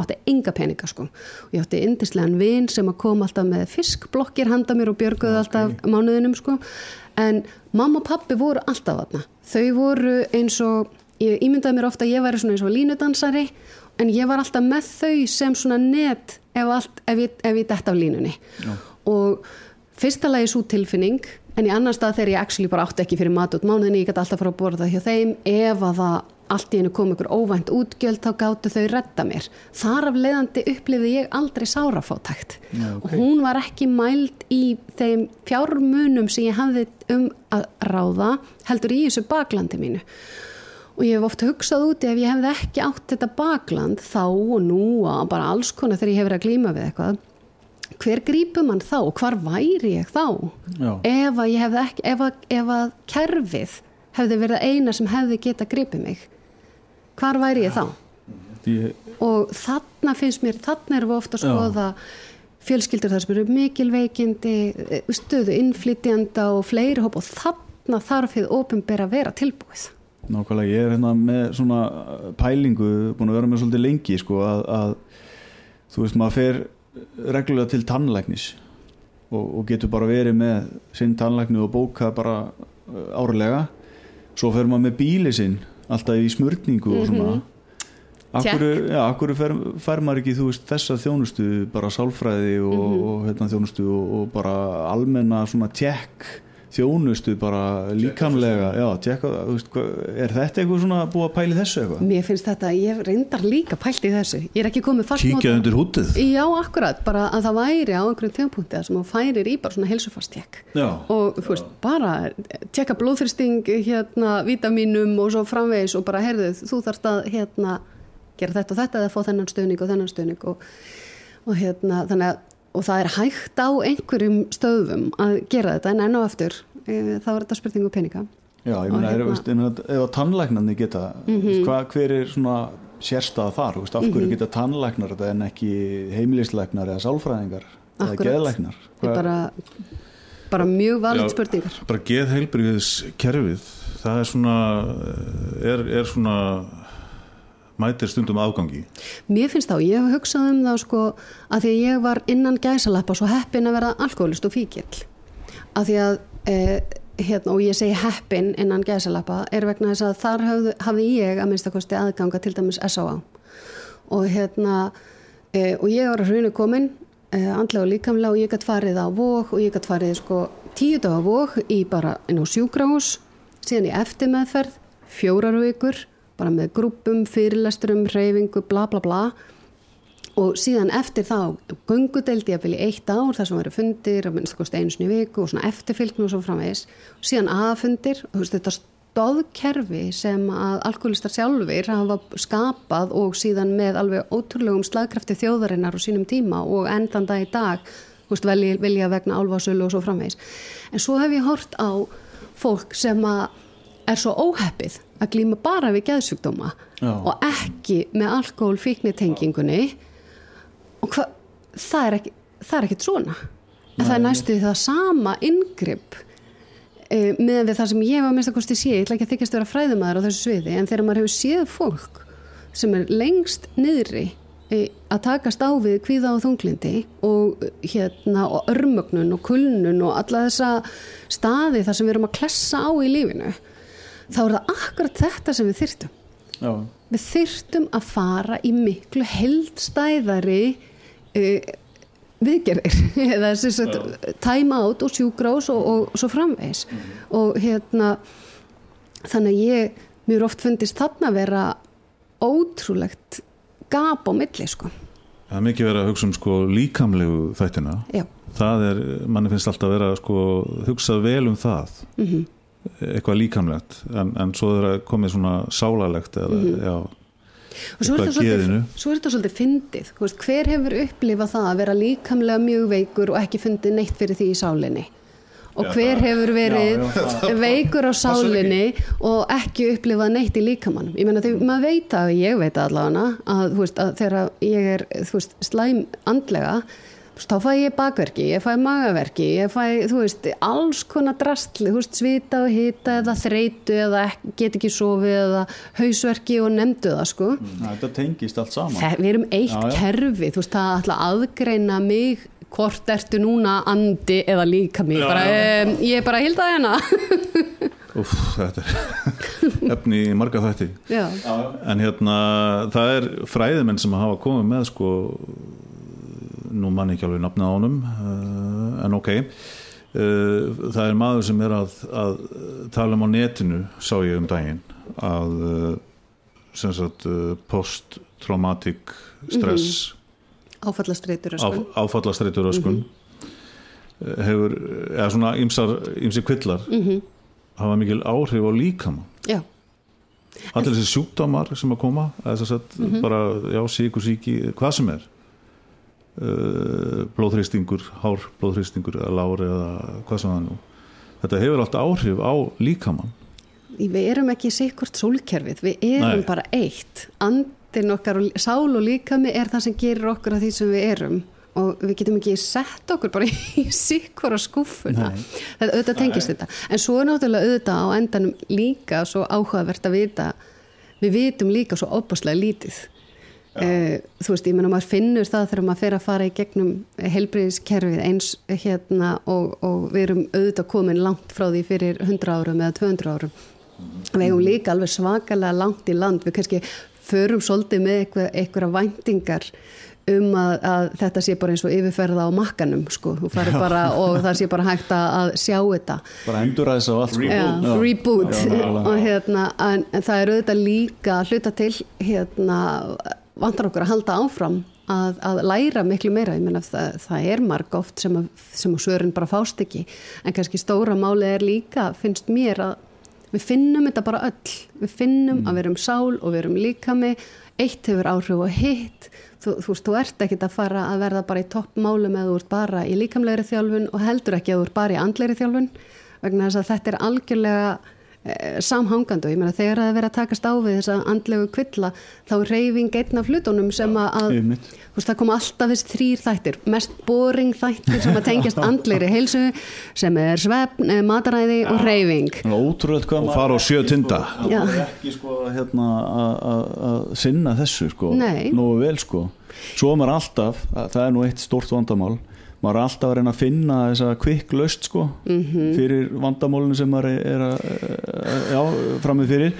átti enga peninga sko. Og ég átti indislegan vin sem að koma alltaf með fiskblokkir handa mér og björguði alltaf mánuðinum sko. En mamma og pappi voru alltaf þarna. Þau voru eins og ég ímyndaði mér ofta að ég væri svona eins og línudansari en ég var alltaf með þau sem svona net ef, allt, ef, ég, ég dætt af línunni Já. og fyrsta lagi svo tilfinning en í annan stað þegar ég actually bara átti ekki fyrir mat út mánuðinni, ég gæti alltaf fara að borða hjá þeim ef að það allt í hennu kom ykkur óvænt útgjöld þá gáttu þau redda mér. Þar af leiðandi upplifði ég aldrei sárafátækt Já, ok. og hún var ekki mæld í þeim fjármunum sem ég hafði um að ráða heldur í þessu baklandi mínu og ég hef oft hugsað út ef ég hefði ekki átt þetta bakland þá og nú og bara alls konar þegar ég hef verið að glíma við eitthvað hver grípur mann þá og hvar væri ég þá Já. ef að ég hefði ekki ef að, ef að kerfið hefði verið eina sem hefði geta gripið mig hvar væri ég þá Ég, og þarna finnst mér, þarna erum við ofta að Já. skoða fjölskyldur þar sem eru mikil veikindi stöðu innflytjanda og fleiri hóp og þarna þarf við ofinbera að vera tilbúið nákvæmlega, ég er hérna með svona pælingu, búin að vera með svolítið lengi sko, að, að þú veist, maður fer reglulega til tannlæknis og, og getur bara verið með sinn tannlækni og bóka bara uh, árlega. Svo fer maður með bíli sinn alltaf í smörningu og svona. Akkur, já, akkur fer, fær maður ekki veist, þessa þjónustu, bara sálfræði og, og hérna, þjónustu og, og bara almenna svona tjekk þjónustu bara líkamlega já, tjekka, þú veist, hva, er þetta eitthvað svona búið að pæli þessu eitthvað? Mér finnst þetta, ég reyndar líka pælt í þessu. Ég er ekki komið fast kíkja undir hútið Já, akkurat, bara að það væri á einhverjum tegumpunkti að sem þú færir í bara svona helsufastek Já, og þú veist, bara tjekka blóðþyrsting, hérna, vítaminum og svo framvegis og bara, heyrðu, þú þarft að, hérna, gera þetta og þetta eða fá þennan stöðning og þennan stöðning og, og hérna, þannig að og það er hægt á einhverjum stöðum að gera þetta en enn og aftur e, þá er þetta spurningu peninga Já, ég meina, hérna- ef að tannlæknarnir geta Mhm. hva, hver er svona sérstæða þar, veist, af hverju geta tannlæknar þetta en ekki heimilislæknar eða sálfræðingar eða Akkurat. geðlæknar Það er bara, bara mjög Já. spurningar bara geð heilbriðis kerfið það er svona er, er svona mætir stundum afgangi Mér finnst þá, ég hef hugsað um það sko að því að ég var innan gæsalappa svo heppin að vera alkoholist og fíkil að því að e, hérna, og ég segi heppin innan gæsalappa er vegna þess að þar hafði, hafði ég að minnstakosti aðganga til dæmis S.A.A. og hérna e, og ég var að hrjunu komin e, andlega og líkamlega og ég gætt farið á vók og ég gætt farið sko tíu daga vók í bara inn á sjúkrahús síðan í eftirmeðferð fjórar vikur bara með grúpum, fyrirlesturum, reyfingu, bla bla bla. Og síðan eftir þá gungudeldi ég vil í eitt ár þar sem væri fundir að minnst kosti einu sinni í viku og svona eftirfylgn og svo framvegis. Og síðan aðfundir og þetta stóðkerfi sem að alkoholistar sjálfur hafa skapað og síðan með alveg ótrúlegum slagkrafti þjóðarinnar og sínum tíma og endan dag í dag veist, velja, velja vegna álfásölu og svo framvegis. En svo hef ég hort á fólk sem að er svo óheppið að glíma bara við geðsjúkdóma Já. og ekki með alkohol fíknitengingunni. Og hva, það er ekki það er ekkit svona. En það er næstu því það sama yngripp e, með við það sem ég var minnst að kosti sé, ég ætla ekki að þykjast að vera fræðumæður á þessu sviði, en þegar maður hefur séð fólk sem er lengst niðri e, að takast á við kvíða og þunglindi og hérna og örmögnun og kulnun og alla þessa staði þar sem við erum að klessa á í lífinu þá er það akkurat þetta sem við þyrtum Já, við þyrftum að fara í miklu heldstæðari uh, viðgerðir. Eða sem sagt time out og sjúgrás og, og svo framvegs og hérna þannig að ég mjög oft fundist þarna vera ótrúlegt gap á milli sko. Það er mikið verið að hugsa um sko líkamlegu þættina. Já, það er, manni finnst alltaf vera sko hugsað vel um það. Mhm. Eitthvað líkamlegt en, en svo er það komið svona sálalegt eða, Mhm. já, og svo er, svolítið, svo er þetta svolítið fyndið Þú veist, hver hefur upplifað það að vera líkamlega mjög veikur og ekki fundið neitt fyrir því í sálinni? Og Já, hver hefur verið Já, veikur á sálinni og ekki upplifað neitt í líkamannum ég meina þegar maður veit að, ég veit allavega að, að þegar ég er þú veist, slæm andlega þá fæ ég bakverki, ég fæ magaverki ég fæ, þú veist, alls konar drastli, þú veist, svita og hita eða þreitu eða get ekki sofið eða hausverki og nefndu það, sko. Næ, þetta tengist allt saman. Þe, við erum eitt Já, já. kerfi, þú veist, það ætla að aðgreina mig hvort ertu núna andi eða líka mig, Já, bara, já. um, ég er bara að hilda hérna. Úf, þetta er efni í marga þætti. Já, en hérna það er fræðimenn sem hafa komið með sko nú mann ekki alveg nafna á honum uh, en ok. Uh, það er maður sem er að, að tala um á netinu sá ég um daginn að uh, sem sagt post-traumatic stress. Áfallastreitur mm -hmm. áfallastreitur öskun. Hefur, eða svona ymsir kvillar. Hafa mikil áhrif á líkama Já, allir þessi sjúkdómar sem að koma eða þess að bara, já, síkur síki hvað sem er uh, blóðhrýstingur, hár blóðhrýstingur eða lári eða hvað sem það nú. Þetta hefur allt áhrif á líkamann. Við erum ekki sikkurt sólkerfið, við erum Nei. bara eitt. Andin okkar og sál og líkami er það sem gerir okkur að því sem við erum. Og við getum ekki sett okkur bara í sikkura skúffuna Nei. þetta auðvitað tengist þetta. En svo er náttúrulega auðvitað á endanum líka svo áhugavert að vita við vitum líka svo opaslega lítið Uh, þú veist, ég menna maður finnur það þegar maður fer að fara í gegnum helbriðiskerfið eins hérna og, og við erum auðvitað komin langt frá því fyrir 100 árum eða 200 árum. Við eigum líka alveg svakalega langt í land. Við kannski förum svolítið með eitthvað, eitthvað væntingar um að, að þetta sé bara eins og yfirferða á makkanum sko, bara og það sé bara hægt að, að sjá þetta. Bara enduræðis á allt sko. Já, reboot. Já, og hérna en, en það er auðvitað líka að hluta til hérna vantar okkur að halda áfram að, að læra miklu meira, ég meina það, það er marg oft sem að, sem að svörin bara fást ekki. En kannski stóra máli er líka finnst mér að við finnum þetta bara öll, við finnum að við erum sál og við erum líkami. Eitt hefur áhrif og hitt. Þú, þú veist, þú ert ekkit að fara að verða bara í toppmálum eða þú ert bara í líkamlegri þjálfun og heldur ekki að þú ert bara í andlegri þjálfun. Vegna þess að þetta er algjörlega samhangandi og ég meina þegar það er verið að takast á við þessa andlegu kvilla þá er reyfing einn af hlutunum sem að, að veist, það kom alltaf þessi þrýr þættir. Mest boring þættir sem að tengjast andlegri heilsu sem er svefn, eh, mataræði og reyfing ótrúlega hvað og fara á sjö tinda. Já. Það er ekki sko hérna að- að að sinna þessu sko. Nei. Nógu vel sko. Svo er maður alltaf, að- það er nú eitt stórt vandamál maður er alltaf að reyna að finna þessa kvikk löst sko Mhm. fyrir vandamálinu sem maður er, er að já, framið fyrir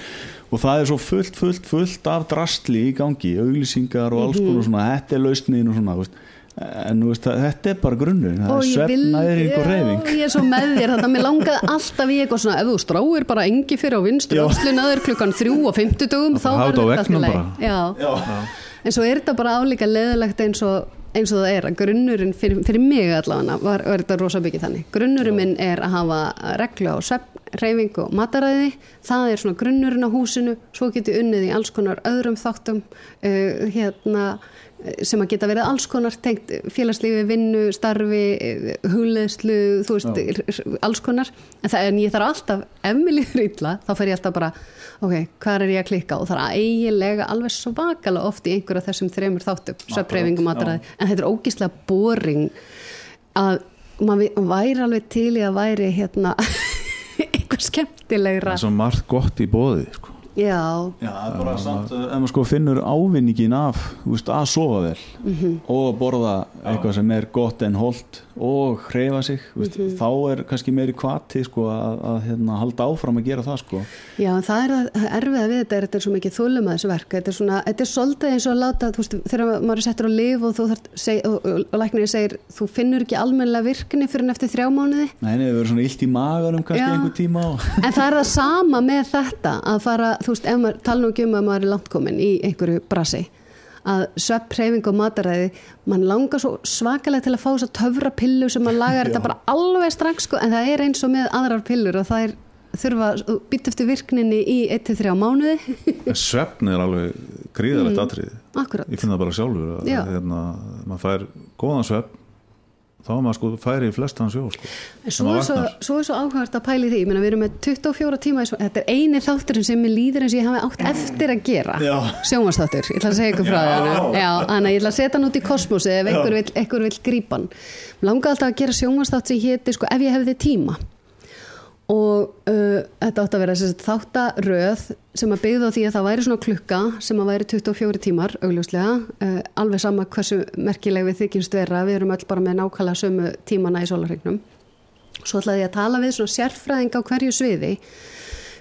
og það er svo fullt, fullt, fullt af drastli í gangi, auglýsingar og alls Mhm. konar svona, þetta er lausnin og svona veist. en veist, það- þetta er bara grunnur það er svefnæring og reyfing ég er svo með þér þetta, mér langaði alltaf í eitthvað svona ef þú stráir bara engi fyrir á vinstri Já. öxlunaður klukkan þrjú og fimmtudugum þá hafa þetta á verður þetta allt í veggnum lagi. bara. Já. Já. en svo er þetta bara álíka leðilegt eins og eins og það er að grunnurinn fyrir, fyrir mig allavega var, var þetta rosa mikið þannig. Grunnurinn minn er að hafa reglu á svepp, reyfing og mataræði. Það er svona grunnurinn á húsinu. Svo getur unnið í alls konar öðrum þáttum uh, hérna eh, sem að geta verið alls konar tengt félagslífi, vinnu, starfi eh, hugleðslu, þú veist alls konar, en, það, en ég þarf alltaf ef mér líður illa, þá fer ég alltaf bara ok, hvað er ég að klikka? Og það er eiginlega alveg svakalega oft í einhverja þessum þremur þáttum, svefreyfing og mataræði. En þetta er ógíslega boring að maður væri alveg til í að væri hérna skemmtilegra það er svo margt gott í bóði sko. Já, Já, það bara samt uh, ef maður sko finnur ávinningin af veist, að sofa vel Mhm. og að borða eitthvað sem er gott en holdt og hreyfa sig veist, Mhm. þá er kannski meiri kvati sko, að, að hérna, halda áfram að gera það sko. já, en það er að það erfiða við þetta er þetta er svo mikið þúlum að þessu verk þetta er svona, þetta er svolítið eins og að láta veist, þegar maður er settur á lif og og, og, og læknir segir, þú finnur ekki almennilega virkni fyrir en eftir þrjá mánuði Nei, nei, við verðum svona illt í maganum kannski Já. einhver tíma og... En það er það sama með þetta að fara, þú veist, ef maður tala nú ekki um að maður er langt komin í einhverju brasi að svepp, hreyfing og mataræði mann langar svo svakalega til að fá þess að töfra pillu sem mann lagar þetta bara alveg strax sko, en það er eins og með aðrar pillur og það er þurfa að býta eftir virkninni í 1-3 mánuði svefn er alveg gríðalegt mm. atrið Akkurat, ég finn það bara sjálfur að Já. hérna, maður fær góðan svefn þá er maður sko færi í flestan sjó sko. svo er svo, svo svo áhugavert að pæli því, ég meina við erum með 24 tíma, þetta er eini þátturinn sem mér líður eins og ég hafi átt eftir að gera. Já. sjónvarsþáttur, ég ætla að segja ykkur frá það þannig ég ætla að setja hann út í kosmosi ef vill, einhver vill grípan langa alltaf að gera sjónvarsþátt sem héti sko, ef ég hefði tíma og uh, þetta átt að vera sem sagt, þáttaröð sem að byggða því að það væri svona klukka sem að væri 24 tímar augljóslega, uh, alveg sama hversu merkileg við þykjumst vera, við erum öll bara með nákvæmlega sömu tímana í sólarregnum svo ætlaði ég að tala við svona sérfræðing á hverju sviði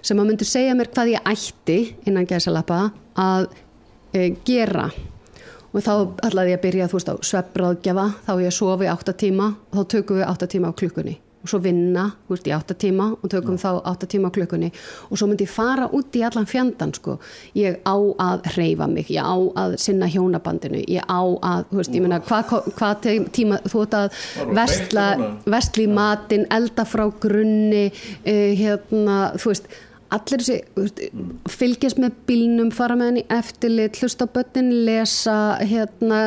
sem að myndi segja mér hvað ég ætti innan gæsalappa að e, gera. Og þá ætlaði ég að byrja þú veist á svefnráðgjafa. Þá ég sofi 8 tíma og þá tökum við 8 tíma á klukkunni og svo vinna veist, í 8 tíma og tökum þá 8 tíma klukkunni. Og svo myndi ég fara út í allan fjandan sko. ég á að reyfa mig ég á að sinna hjónabandinu ég á að, veist, ég meina hvað hva tíma þú ert að vestla, vestli í matinn elda frá grunni uh, hérna, þú veist allir þessi, veist, fylgjast með bílnum, fara með henni eftirlit hlusta á börnin, lesa hérna,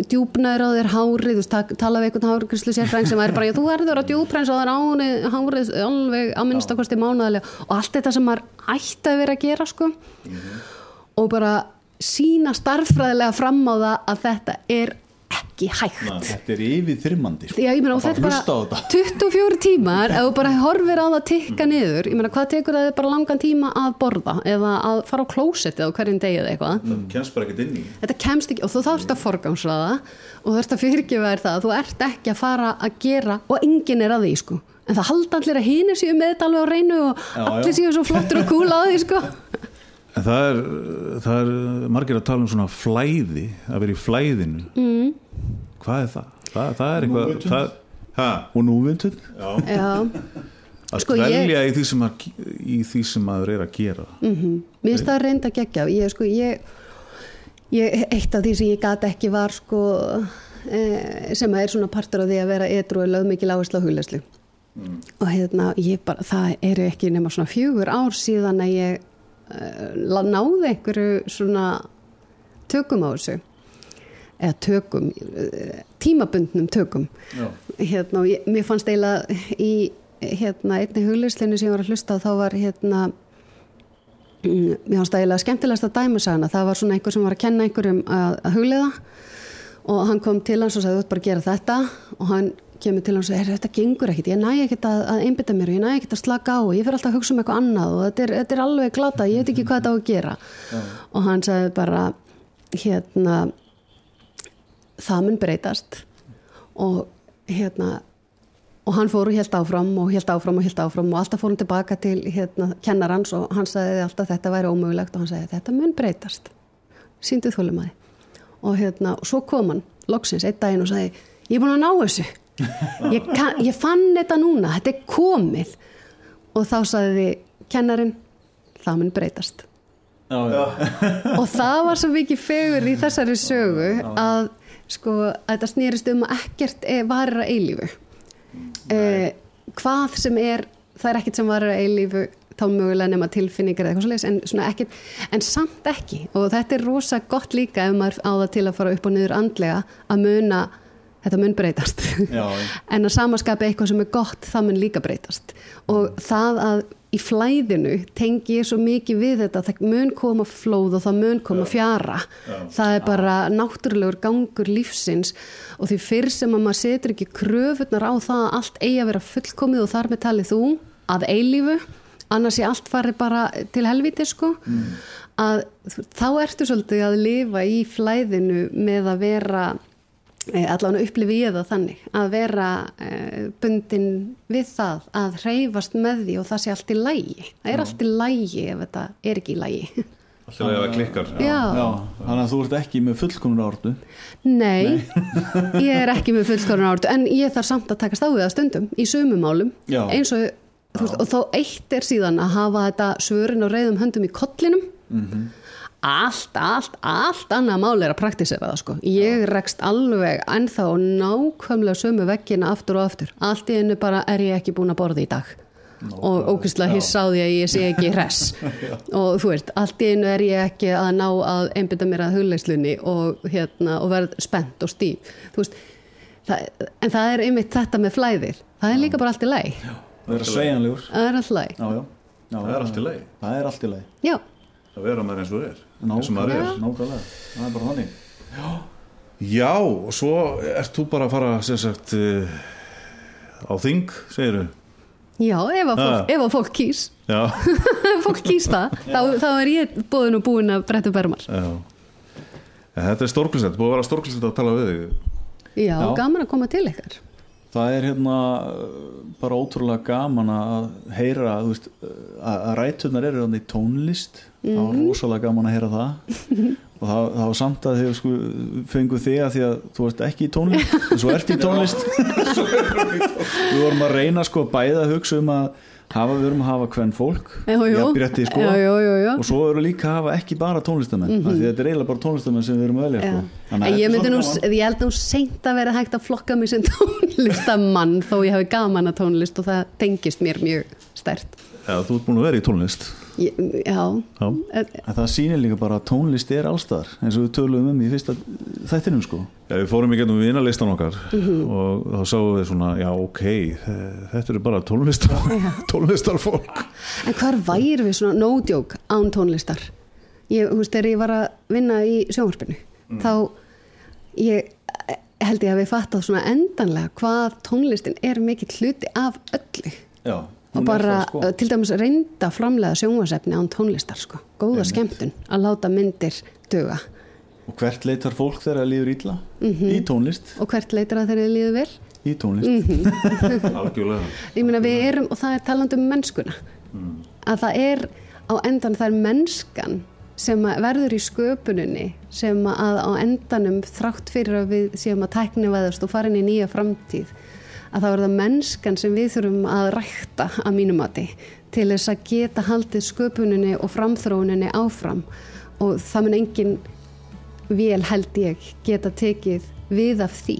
djúpnaður á þér hárið tala við einhvern hárgrislu sérfræng sem er bara, þú verður að djúprens og það er ánið hárið alveg að minnstakosti mánaðarlega. Og allt þetta sem maður ætti að vera að gera sko. Og bara sína starffræðilega fram á það að þetta er ekki hægt. Þetta er yfir þyrmandi sko. Þetta er bara þetta. 24 tímar ef þú bara horfir á það tikka niður ég meina, hvað tekur það bara langan tíma að borða eða að fara á klósettið á hverjum degi eða eitthvað? Það kemst bara ekkert inn í. Þetta kemst ekki og þú þarfst að forgangsraða og þú þarfst að fyrirgefa þér það að þú ert ekki að fara að gera og enginn er að því sko. En það halda allir að hínir séu með þetta alveg á reynu og Já, allir séu svo flottur og kúla á því sko en það er, það er margir að tala um svona flæði að vera í flæðinu. Mm. hvað er það? það, það er eitthvað það, ha, Og núvindun Já, að Sko, ég- dvelja í, því að, í því sem maður er að gera. Mér finnst það reynda geggja ég, sko, ég, ég, eitt af því sem ég gat ekki var sko, e, sem er svona partur af því að vera edru og lög mikil áherslu á huglæslu og hérna ég bara, það eru ekki nema svona fjögur ár síðan að ég náði einhverju svona tökum á þessu. Eða tökum, eh, tímabundnum tökum. Já. hérna og ég, mér fannst eiginlega í hérna einni hugleislinu sem ég var að hlusta þá var hérna mm, mér finnst það eiginlega skemmtilegast að dæmi sagana það var svona einhver sem var að kenna einhverjum að, að hugleiða. Og hann kom til hans og sagði þú ert bara að gera þetta. Og hann kemur til hans og sagði þetta gengur ekkit, ég næ ekkit að, að einbytta mér og ég næ ekkit að slaka á. Og ég fyrir alltaf að hugsa um eitthvað annað og þetta er, þetta er alveg glata, ég veit ekki hvað þetta á að gera. Og hann sagði bara hérna það mun breytast. Og hérna og hann fór og helt áfram og helt áfram og helt áfram og alltaf fór hann tilbaka til hérna, kennarans og hann sagði alltaf þetta væri ómögulegt og hann sagði þetta mun breytast. Síndið þólum að og hérna, og svo kom hann loksins einn daginn og sagði ég er búin að ná þessu ég, kann, ég fann þetta núna, þetta er komið. Og þá sagði kennarin það mun breytast. Já, já. og það var svo mikið fegur í þessari sögu að sko að þetta snýrist um að ekkert er varir að eilífu. Eh, hvað sem er það er ekkert sem varir að eilífu þá mögulega nema tilfinningar eða eitthvað svolítið en, svona ekkert, en samt ekki. Og þetta er rosa gott líka ef maður á það til að fara upp og niður andlega að muna þetta mun breytast. Já, já. en að samaskapi eitthvað sem er gott það mun líka breytast. Og það að í flæðinu tengi ég svo mikið við þetta það mun koma flóð og það mun koma fjara. Það er bara náttúrulegur gangur lífsins. Og því fyrr sem að maður setur ekki kröfunar á það að allt eigi að vera fullkomið og þar með talið þú að eilífu annars ég allt fari bara til helviti sko að þá ertu svolítið að lifa í flæðinu með að vera allavega upplifi ég það þannig að vera eh, bundin við það að hreyfast með því og það sé allt í lægi það er allt í lægi ef þetta er ekki í lægi Alltaf að það klikkar. Já, Já, þannig að þú ert ekki með fullkomna ordu. Nei ég er ekki með fullkorun áratu en ég þarf samt að takast á við það stundum í sumumálum eins og veist, og þá eitt er síðan að hafa þetta svörin og reyðum höndum í kollinum allt, allt, allt annað mál er að praktisera það sko. Ég rekst alveg ennþá nákvæmlega sömu veggina aftur og aftur. Allt í einu bara er ég ekki búin að borða í dag. Og ókvæmstlega því að ég sé ekki hress. Og þú veist, allt í einu er ég ekki að ná að einbytta mér að hugleislunni og, hérna, og verð spennt og stíf. Þú veist, það, en það er einmitt þetta með flæðir, það er líka bara allt í læg Það er sveigjanlegur það er allt í læg, Já, já, já. Það er allt í lagi. Það er allt í lagi. Já að vera maður eins og er eins og maður er. Nákvæmlega, það er bara þannig. Já, og svo ert þú bara að fara sem sagt uh, á þing, segiru Já, ef að fólk, Ah. ef að fólk kýs. Já, ef fólk kýs það, þá, þá er ég búin og búin að bretta bermar já. En Þetta er stórklisett, búið að vera stórklisett að tala við þig. Já, Já. gaman að koma til ykkar Það er hérna uh, bara ótrúlega gaman að heyra veist, uh, að, að ræturnar eru þannig tónlist. Það var rosalega gaman að heyra það. Og það, það var samt að þau sko, fengu þig að því að þú ert ekki í tónlist en svo ert í tónlist. Við vorum að reyna sko bæða að hugsa um að hafa, við vorum að hafa hvern fólk jú. jafnrétti, sko, Já, jú. og svo erum við líka að hafa ekki bara tónlistamenn mm því þetta er eiginlega bara tónlistamenn sem við erum að velja Já. sko. Ég nú, ég held nú seint að vera hægt að flokka mig sem tónlistamann þó ég hafi gaman að tónlist og það tengist mér mjög stert Já, þú ert búin að vera í tónlist Já, Já, Eh, En það sýnir líka bara að tónlist er allstaðar eins og við töluðum um í fyrsta þættinum sko Já, við fórum í gennum vinalistan okkar Mhm. og þá sáum við svona, já, ok, þetta eru bara tónlistar, tónlistarfólk. En hvar væri við svona no joke án tónlistar? Ég, þú veist, þegar ég var að vinna í sjónvarpinu, þá ég held ég að við fattað svona endanlega hvað tónlistin er mikill hluti af öllu. Já, Og bara, sko. til dæmis reynda framlega sjónvarsefni án tónlistar, sko. Góða skemmtun að láta myndir duga. Og hvert leitar fólk þegar það líður illa? Í tónlist Og hvert leitar að þeirri líður vel? Í tónlist Algjörlega. Ég meina við erum, og það er talandi um mennskuna, að það er á endan, það er mennskan sem verður í sköpuninni sem að á endanum þrátt fyrir að við séum að tækni veðast og fara inn í nýja framtíð að það er það mennskan sem við þurfum að rækta að mínumati til þess að geta haldið sköpuninni og framþróuninni áfram. Og það mun engin vel held ég geta tekið við af því.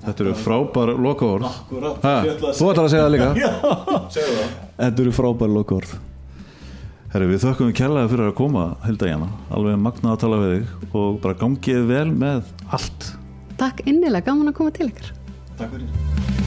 Þetta eru frábær að þú ætlar að segja það líka. Þetta eru frábæri lokaorð. Herri, við þökkum kærlega fyrir að koma, Hilda Jana. Alveg magnað að tala við þig og bara gangið vel með allt. Takk innilega, gaman að koma til ykkar Takk fyrir.